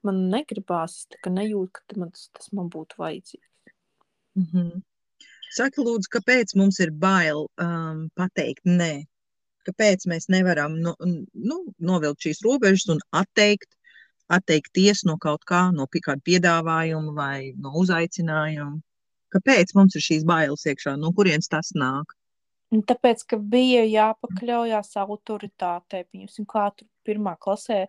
man negribās, es tā kā nejūtu, ka man tas, tas man būtu vajadzīgs. Mm -hmm. Saka, lūdzu, kāpēc mums ir bail um, pateikt nē? Kāpēc mēs nevaram nu, nu, novilkt šīs robežas un atteikt atteikties no kaut kā, no kāda piedāvājuma vai no uzaicinājuma. Kāpēc mums ir šīs bailes iekšā? No kurienes tas nāk? Tāpēc, ka bija jāpakļaujas autoritātei. Piemēram, kā tur pirmā klasē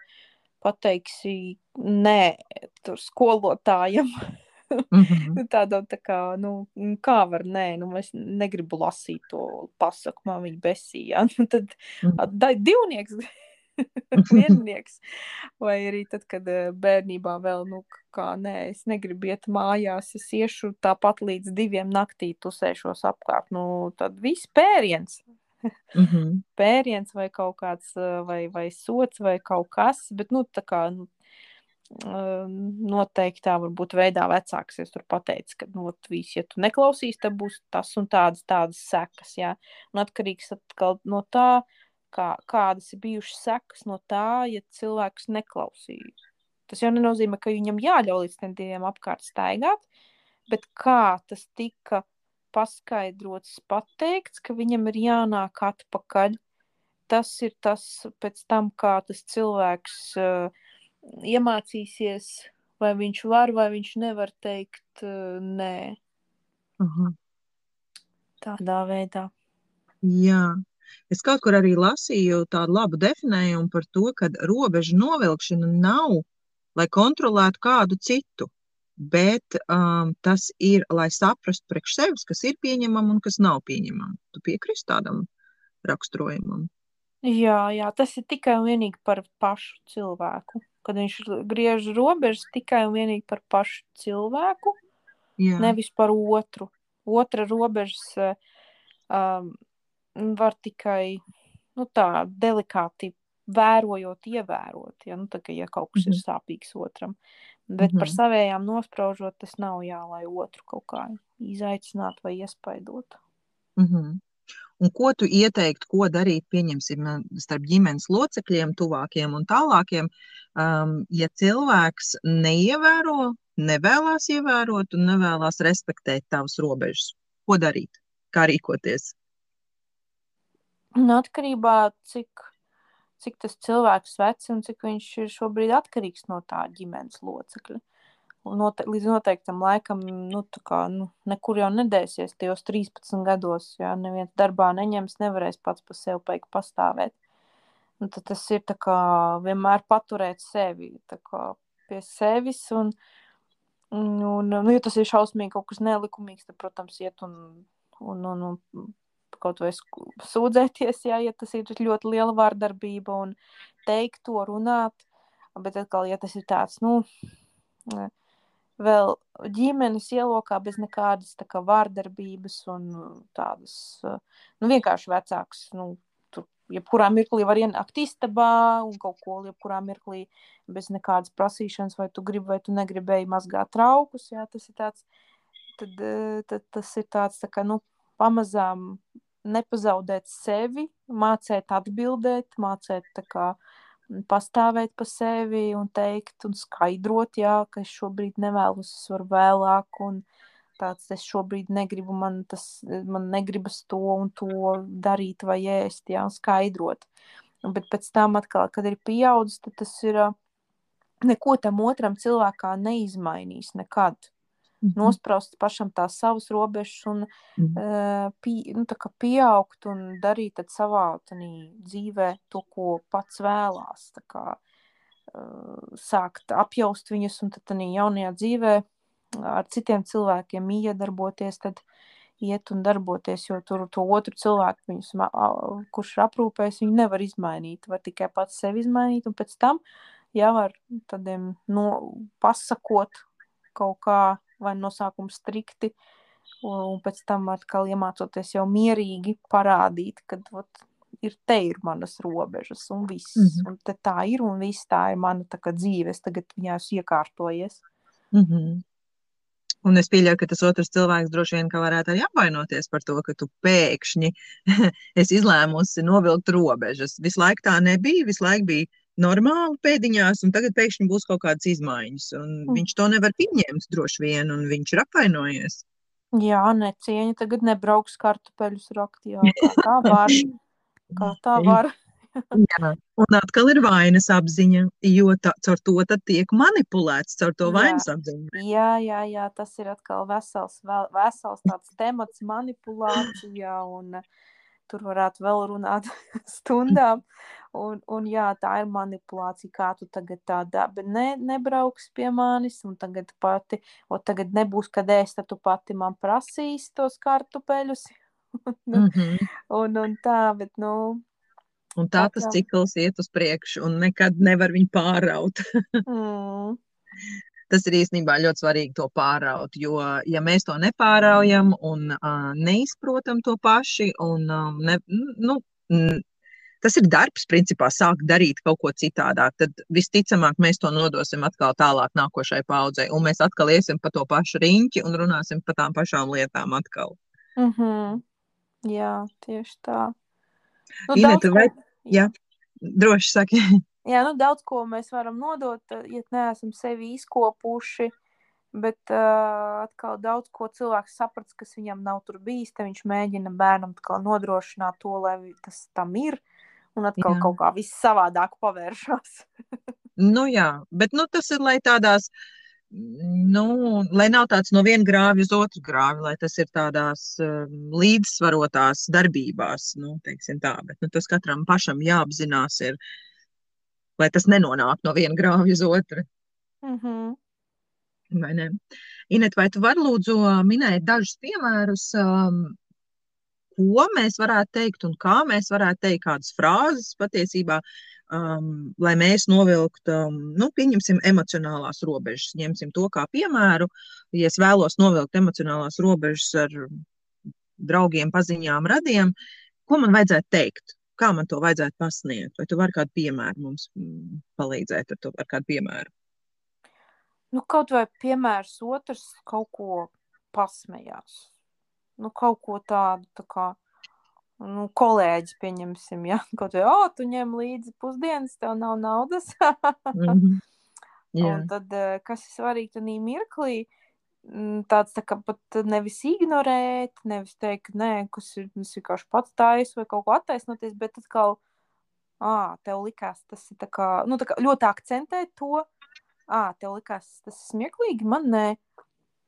pateiksi nē, tur skolotājam. [LAUGHS] Mm -hmm. Tādā tā kā, nu, kā var, nē, nu, es negribu lasīt to pasaku, man viņa besīja. [LAUGHS] Nu, tad mm -hmm. divnieks [LAUGHS] viennieks. Vai arī tad, kad eh, bērnībā vēl, nu, kā nē, es negribu iet mājās, es iešu tāpat līdz diviem naktī tusēšos apkārt. Nu, tad viss pēriens. Mm -hmm. [LAUGHS] Pēriens vai kaut kāds, eh, vai, vai sots vai kaut kas, bet, nu, tā kā, nu, eh, noteiktā varbūt veidā vecāks es tur pateicu, ka, nu, viss, ja tu neklausīs, tad būs tas un tādas, tādas sekas, jā. Un atkarīgs atkal no tā, kā, kādas ir bijušas sekas no tā, ja cilvēks neklausīs. Tas jau nenozīmē, ka viņam jāļauj līdz tam diviem apkārt staigāt, bet kā tas tika paskaidrots, pateikts, ka viņam ir jānāk atpakaļ. Tas ir tas pēc tam, kā tas cilvēks uh, iemācīsies, vai viņš var, vai viņš nevar teikt uh, nē. Uh -huh. Tādā veidā. Jā, Es kaut kur arī lasīju tādu labu definējumu par to, ka robežu novilkšana nav, lai kontrolētu kādu citu, bet um, tas ir, lai saprastu priekš sevis, kas ir pieņemama un kas nav pieņemama. Tu piekrīsti tādam raksturojumam? Jā, jā, tas ir tikai un vienīgi par pašu cilvēku. Kad viņš griež robežas tikai un vienīgi par pašu cilvēku, jā. nevis par otru. Otra robežas um, var tikai nu, tā delikāti vērojot, ievērot, ja, nu, tā, ka, ja kaut kas mm -hmm. ir mhm. sāpīgs otram. Bet mm -hmm. par mhm. savējām nospraužot, tas nav jā, lai otru kaut kā izaicinātu vai iespaidot. Mm -hmm. Un ko tu ieteiktu, ko darīt, pieņemsim, starp ģimenes locekļiem, tuvākiem un tālākiem, um, ja cilvēks neievēro, nevēlas ievērot un nevēlas respektēt tavas robežas? Ko darīt? Kā rīkoties? Un atkarībā cik, cik tas cilvēks vecs un cik viņš ir šobrīd atkarīgs no tā ģimenes locekļa. Note, līdz noteiktam laikam, nu, kā, nu, nekur jau nedēsies tajos 13 gados, ja neviens darbā neņems, nevarēs pats pa sevi paik pastāvēt. Un tad tas ir kā vienmēr paturēt sevi kā, pie sevis un, un, un nu, ja tas ir šausmīgi kaut kas nelikumīgs, tad, protams, iet un, un, un, un kaut vai sūdzēties, jā, ja tas ir ļoti liela vārdarbība un teikt to, runāt. Bet atkal, ja tas ir tāds, nu, vēl ģimenes ielokā bez nekādas tā kā vārdarbības un tādas, nu, vienkārši vecāks, nu, jebkurā mirklī var ienākt istabā un kaut ko, jebkurā mirklī bez nekādas prasīšanas, vai tu gribi vai tu negribēji mazgāt traukus, jā, tas ir tāds, tad, tad tas ir tāds, tā kā, nu, pamazām nepazaudēt sevi, mācīt atbildēt, mācīt kā, pastāvēt pa sevi un teikt un skaidrot, jā, ka es šobrīd nevēlos, es varu vēlāk un tāds es šobrīd negribu, man tas, man negribas to un to darīt vai ēst, jā, skaidrot. Bet pēc tam atkal, kad ir pieaudzis, tas ir neko tam otram cilvēkā neizmainīs nekad. -hmm. Nospraust pašam tās savas robežas un mm -hmm. uh, pie, nu, pieaugt un darīt savā dzīvē to, ko pats vēlās. Kā, uh, sākt apjaust viņus un tad jaunajā dzīvē ar citiem cilvēkiem iedarboties, tad iet un darboties, jo tur to otru cilvēku, viņus, kurš ir aprūpējis, viņu nevar izmainīt. Var tikai pats sevi izmainīt un pēc tam jau ar tādiem no, pasakot kaut kā vai no sākuma strikti, un pēc tam atkal iemācoties jau mierīgi parādīt, ka ot, ir te ir manas robežas un viss. Mm -hmm. Un tā ir un viss tā ir mana tā dzīve. Es tagad viņā esmu iekārtojies. Mm -hmm. Un es pieļauju, ka tas otrs cilvēks droši vien varētu arī apvainoties par to, ka tu pēkšņi [LAUGHS] esi izlēmusi novilkt robežas. Visu laiku tā nebija, visu laiku bija normāli pēdiņās, un tagad pēkšņi būs kaut kādas izmaiņas. Mm. Viņš to nevar pieņemt droši vien, un viņš ir apvainojies. Jā, necieņa tagad nebrauks kartupeļus rakt, jā, [LAUGHS] kā tā var. Kā tā var. [LAUGHS] jā, un atkal ir vainas apziņa, jo tā, caur to tiek manipulēts, caur to vainas apziņu. Jā, jā, jā, tas ir atkal vesels, vesels tāds temats manipulācija, un tur varētu vēl runāt [LAUGHS] stundām. Un, un jā, tā ir manipulācija, kā tu tagad tādā, bet ne, nebrauks pie manis, un tagad pati, o tagad nebūs, kad ēst, tad tu pati man prasīs tos kartupeļus. [LAUGHS] nu, mm -hmm. un, un tā, bet, nu. Un tā, tā tas cikls iet uz priekšu, un nekad nevar viņu pāraut. [LAUGHS] mm. Tas ir īstenībā ļoti svarīgi to pāraut, jo, ja mēs to nepāraujam un uh, neizprotam to paši, un um, ne, nu, tas ir darbs, principā, sākt darīt kaut ko citādāk. Tad visticamāk mēs to nodosim atkal tālāk nākošai paudzei, un mēs atkal iesim pa to pašu riņķi un runāsim par tām pašām lietām atkal. Mm -hmm. Jā, tieši tā. Nu, Ineta, vai... ko... Jā, droši saki. [LAUGHS] Jā, nu daudz ko mēs varam nodot, ja neesam sevi izkopuši. Bet uh, atkal daudz ko cilvēks saprats, kas viņam nav tur bijis. Viņš mēģina bērnam nodrošināt to, lai tas tam ir. Uh, un atkal jā. kaut kā viss savādāk pavēršas. [LAUGHS] nu, jā, bet nu, tas ir lai tādās. Nu, lai nav tāds no viena grāvja uz otru grāvi, lai tas ir tādās um, līdzsvarotās darbībās, nu, tā, bet nu, tas katram pašam jāapzinās, ir, lai tas nenonāk no viena grāvja uz otru. Mm -hmm. Vai ne? Inet, vai tu vari lūdzu minēt dažus piemērus, um, ko mēs varētu teikt un kā mēs varētu teikt kādas frāzes patiesībā, um, lai mēs novilktu, um, nu, pieņemsim, emocionālās robežas. Ņemsim to kā piemēru. Ja es vēlos novilkt emocionālās robežas ar draugiem, paziņām, radiem, ko man vajadzētu teikt? Kā man to vajadzētu pasniegt? Vai tu vari kādu piemēru mums mm, palīdzēt ar, to, ar kādu piemēru? Nu, kaut vai piemērs otrs kaut ko pasmējās nu, kaut ko tādu, tā kā nu, kolēģis, pieņemsim, ja [LAUGHS] kaut vai, oh, tu ņem līdzi pusdienas, tev nav naudas. mm -hmm. yeah. Un tad, eh, kas ir svarīgi tajā mirklī, mm, tāds tā kā pat nevis ignorēt, nevis teikt, nē, kas ir, vienkārši pats taisa vai kaut ko attaisnoties, bet atkal, ā, tev likās, tas ir tā kā, nu, tā kā ļoti akcentēt to, ā, tev likās, tas ir smieklīgi, man nē,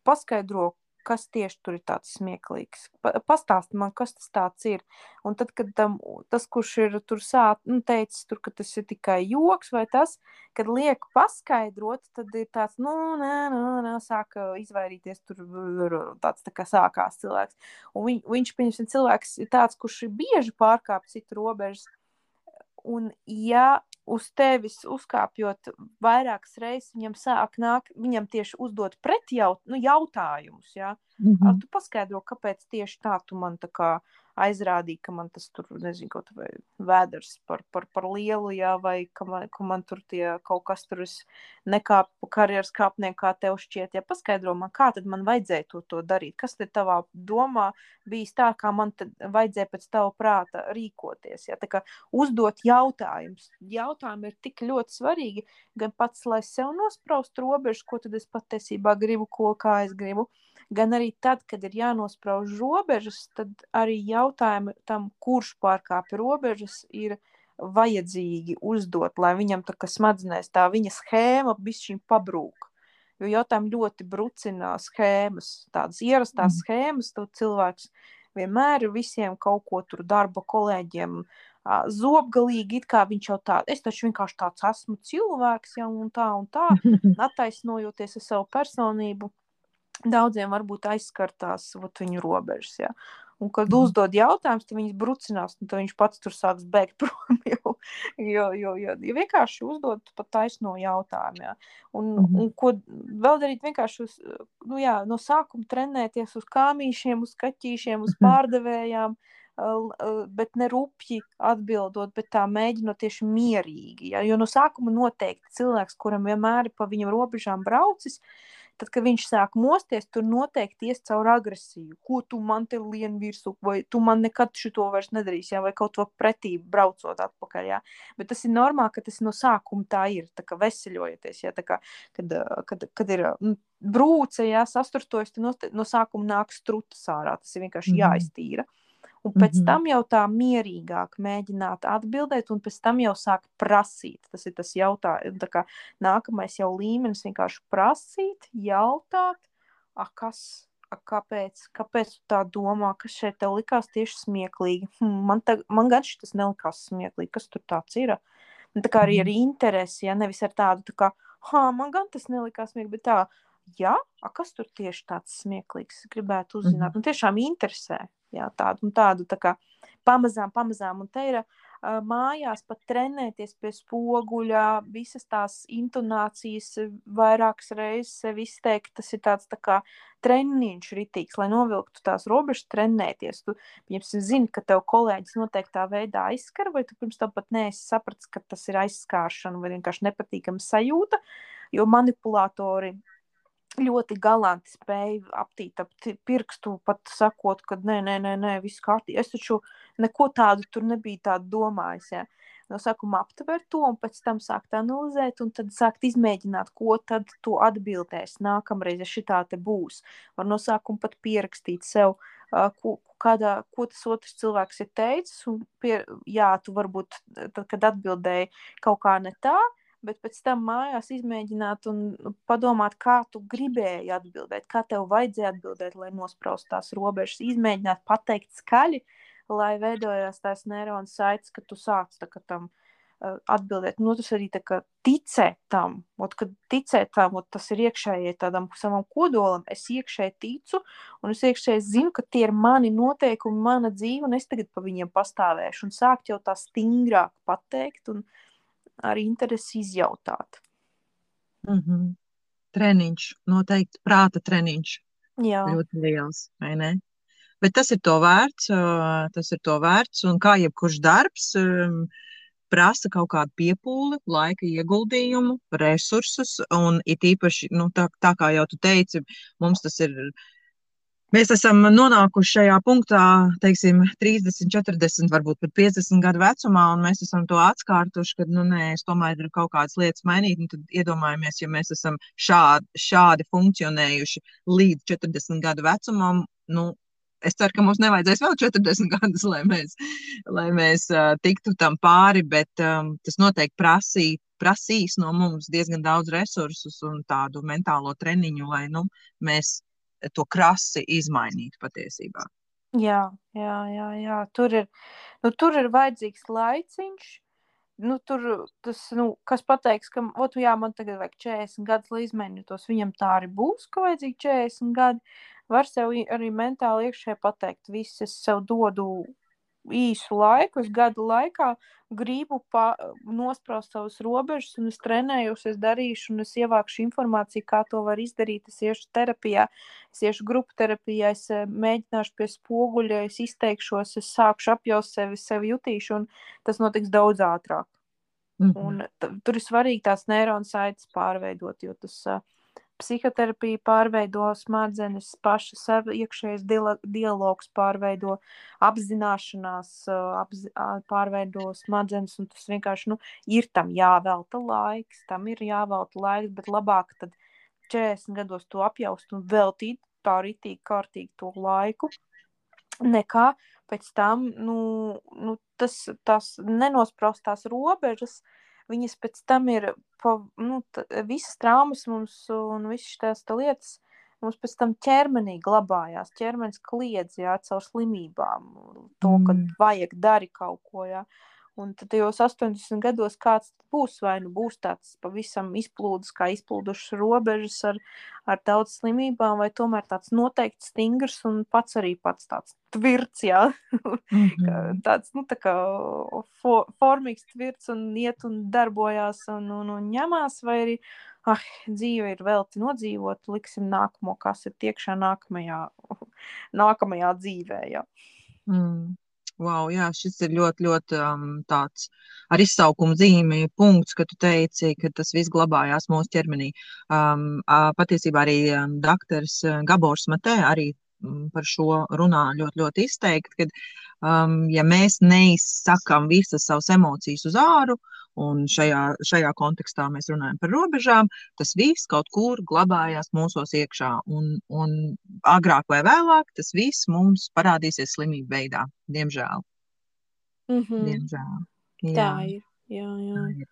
paskaidro, kas tieši tur ir tāds smieklīgs. Pa, pastāsti man, kas tas tāds ir. Un tad, kad tam, tas, kurš ir tur sāt, nu, teicis, tur, ka tas ir tikai joks vai tas, kad liek paskaidrot, tad ir tāds, nu, nē, nē, nē, sāka izvairīties tur, tāds tā kā sākās cilvēks. Un viņ, viņš, pieņemsim, cilvēks ir tāds, kurš ir bieži pārkāp citu robežas. Un, ja uz tevis uzkāpjot vairākas reizes, viņam sāk nāk, viņam tieši uzdot pretjaut, nu, jautājumus. Ja? Mm -hmm. Tu paskaidro, kāpēc tieši tā tu man tā kā aizrādīja, ka man tas tur, nezinu, kaut vai vēders par, par, par lielu, jā, vai ka man, ka man tur tie kaut kas tur nekāp karjeras kāpnieki, kā tev šķiet. Ja paskaidro man, kā tad man vajadzēja to, to darīt, kas te tavā domā bijis tā, kā man tad vajadzēja pēc tava prāta rīkoties. Ja? Tā kā uzdot jautājumus. Jautājumi ir tik ļoti svarīgi, gan pats, lai sev nospraust robežu, ko tad es patiesībā gribu, ko kā es gribu, gan arī tad, kad ir jānosprauž robežas, tad arī jautājumi tam, kurš pārkāpj robežas, ir vajadzīgi uzdot, lai viņam tā kā smadzenēs tā viņa schēma bišķiņ pabrūk. Jo jautājumi ļoti brucina schēmas, tādas ierastās mm. schēmas, to cilvēks vienmēr ir visiem kaut ko tur darba kolēģiem zobgalīgi, it kā viņš jau tāds, es taču vienkārši tāds esmu cilvēks, jau un tā un tā, [LAUGHS] attaisnojoties ar savu personību, daudziem varbūt aizskartās ot, viņu robežas. Ja. Un, kad mm. uzdod jautājumus, tad viņas brucinās, un tad viņš pats tur sāks bēgt [LAUGHS] prom. Jo, jo, jo, jo, jo vienkārši uzdod pat taisno jautājumu. Ja. Un, mm -hmm. un ko vēl darīt? Vienkārši uz, nu, jā, no sākuma trenēties uz kāmīšiem, uz kaķīšiem, uz pārdevējām. Bet ne rupji atbildot, bet tā mēģinot tieši mierīgi. Ja? Jo no sākuma noteikti cilvēks, kuram vienmēr ir pa viņam robežām braucis, uh, Tad, kad viņš sāk mosties, tur noteikti ies caur agresiju. Ko tu man te lien virsū, vai tu man nekad šo vairs nedarīsi, jā, vai kaut ko pretī braucot atpakaļ. Jā. Bet tas ir normāli, ka tas no sākuma tā ir. Tā kā veseļojieties, jā, tā kā, kad, kad, kad ir nu, brūce, jā, sasturstojas, tad no, no sākuma nāk strutas ārā. Tas ir vienkārši mm. jāiztīra. Un pēc mm -hmm. tam jau tā mierīgāk mēģināt atbildēt, un pēc tam jau sākt prasīt. Tas ir tas jautājums, kā nākamais jau līmenis vienkārši prasīt, jautāt, a, kas, a, kāpēc, kāpēc tu tā domā, kas šeit tev likās tieši smieklīgi. Hm, man, ta, man gan šis nelikās smieklīgi, kas tur tāds ir. Un tā kā arī ar mhm. interesi, ja nevis ar tādu, tā kā, ha, man gan tas nelikās smieklīgi, bet tā, jā, a, kas tur tieši tāds smieklīgs, gribētu uzzināt. Mm -hmm. Un tiešām interesē jā, tādu un tādu. Tā kā pamazām, pamazām, un te ir uh, mājās pat trenēties pie spoguļa, visas tās intonācijas vairākas reizes sev izteikt. Tas ir tāds tā kā treniņš ritīgs, lai novilktu tās robežas, trenēties. Tu, piemēram, zini, ka tev kolēģis noteiktā veidā aizskar, vai tu pirms tam pat neesi sapratis, ka tas ir aizskāršana vai vienkārši nepatīkama sajūta, jo manipulatori ļoti galanti spēja aptīt ap pirkstu, pat sakot, ka nē, nē, nē, nē viss kārtībā. Es taču neko tādu tur nebiju tādu domājis. Ja. No sākuma aptvert to, un pēc tam sākt analizēt, un tad sākt izmēģināt, ko tad tu atbildēs nākamreiz, ja šī tā te būs. Var no sākuma pat pierakstīt sev, uh, ko, kādā, ko tas otrs cilvēks ir teicis, un pie, jā, tu varbūt, tad, kad atbildēji kaut kā ne tā, bet pēc tam mājās izmēģināt un padomāt, kā tu gribēji atbildēt, kā tev vajadzēja atbildēt, lai nospraust tās robežas, izmēģināt pateikt skaļi, lai veidojās tās neironu saites, ka tu sāc tam uh, atbildēt. Nu, tas arī tā kā ticēt tam, ot, kad ticēt tam, ot, tas ir iekšējai tādam savam kodolam, es iekšēji ticu, un es iekšēji zinu, ka tie ir mani noteikumi, mana dzīve, un es tagad pa viņiem pastāvēšu, un sākt jau tā stingrāk pateikt, un uh, ar interesi izjautāt. Mm -hmm. Treniņš, noteikti prāta treniņš. Jā. Ļoti liels, vai ne? Bet tas ir to vērts, tas ir to vērts, un kā jebkurš darbs, prasa kaut kādu piepūli, laika ieguldījumu, resursus, un it īpaši, nu, tā, tā kā jau tu teici, mums tas ir Mēs esam nonākuši šajā punktā, teiksim, 30, 40, varbūt pat 50 gadu vecumā, un mēs esam to atskārtuši, ka, nu, nē, es tomēr gribu kaut kādas lietas mainīt. Tad iedomājamies, ja mēs esam šādi, šādi funkcionējuši līdz 40 gadu vecumam, nu, es ceru, ka mums nevajadzēs vēl 40 [LAUGHS] gadus, lai mēs, lai mēs uh, tiktu tam pāri, bet um, tas noteikti prasīt, prasīs no mums diezgan daudz resursus un tādu mentālo treniņu, lai nu, mēs to krasi izmainītu patiesībā. Jā, jā, jā, jā. Tur, ir, nu, tur ir vajadzīgs laiciņš. Nu, tur tas, nu, kas pateiks, ka, ot, jā, man tagad vajag 40 gadus, lai izmainītos, viņam tā arī būs, ka vajadzīgi 40 gadi. Var sev arī mentāli iekšē pateikt, viss es sev dodu īsu laiku, es gadu laikā gribu pa, nospraust savus robežas, un es trenējos, es darīšu, un es ievākšu informāciju, kā to var izdarīt. Es iešu terapijā, es iešu grupu terapijā, es eh, mēģināšu pie spoguļa, es izteikšos, es sākšu apjaust sevi, sevi jutīšu, un tas notiks daudz ātrāk. Mm -hmm. Un tur ir svarīgi tās neironu saites pārveidot, jo tas uh, psihoterapija pārveido smadzenes, paša sev iekšējais dialogs pārveido apzināšanās, apzi, pārveido smadzenes, un tas vienkārši, nu, ir tam jāvelta laiks, tam ir jāvelta laiks, bet labāk tad 40 gados to apjaust un veltīt tā ritīgi kārtīgi to laiku, nekā pēc tam, nu, nu tas, tās nenospraustās robežas, viņas pēc tam ir, pa, nu, t, visas traumas mums un visas tās lietas, mums pēc tam ķermenī glabājās, ķermenis kliedz, jā, caur slimībām, to, ka Mm. vajag dari kaut ko, jā. Un tad tajos 80 gados kāds būs, vai nu būs tāds pavisam izplūdis, kā izplūdušas robežas ar, ar daudz slimībām, vai tomēr tāds noteikti stingrs un pats arī pats tāds tvirts, jā. [LAUGHS] Mhm. Ka tāds, nu, tā kā fo, formīgs tvirts un iet un darbojās un, un, un ņemās, vai arī, ah, dzīve ir velti nodzīvot, liksim nākamo, kas ir tiekšā nākamajā, [LAUGHS] nākamajā dzīvē, jā. Mm. Wow, jā, šis ir ļoti, ļoti um, tāds ar izsaukumu zīmi punkts, ka tu teici, ka tas viss glabājās mūsu ķermenī. Um, patiesībā arī um, doktors uh, Gabors Matē arī mm, par šo runā ļoti, ļoti izteikti, ka, um, ja mēs neizsakām visas savas emocijas uz āru, un šajā, šajā kontekstā mēs runājam par robežām, tas viss kaut kur glabājās mūsos iekšā, un, un agrāk vai vēlāk tas viss mums parādīsies slimību veidā, diemžēl. Mm -hmm. Diemžēl. Tā ir, jā, jā. tā ir.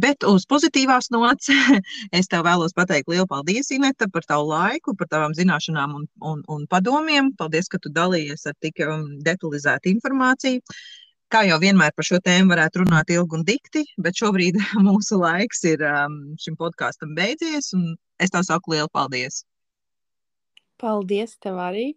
Bet uz pozitīvās nots [LAUGHS] es tev vēlos pateikt lielu paldies, Ineta, par tavu laiku, par tavām zināšanām un, un, un padomiem. Paldies, ka tu dalījies ar tik um, detalizētu informāciju. Kā jau vienmēr par šo tēmu varētu runāt ilgi un dikti, bet šobrīd [LAUGHS] mūsu laiks ir um, šim podkāstam beidzies, es tev saku lielu paldies! Paldies tev arī!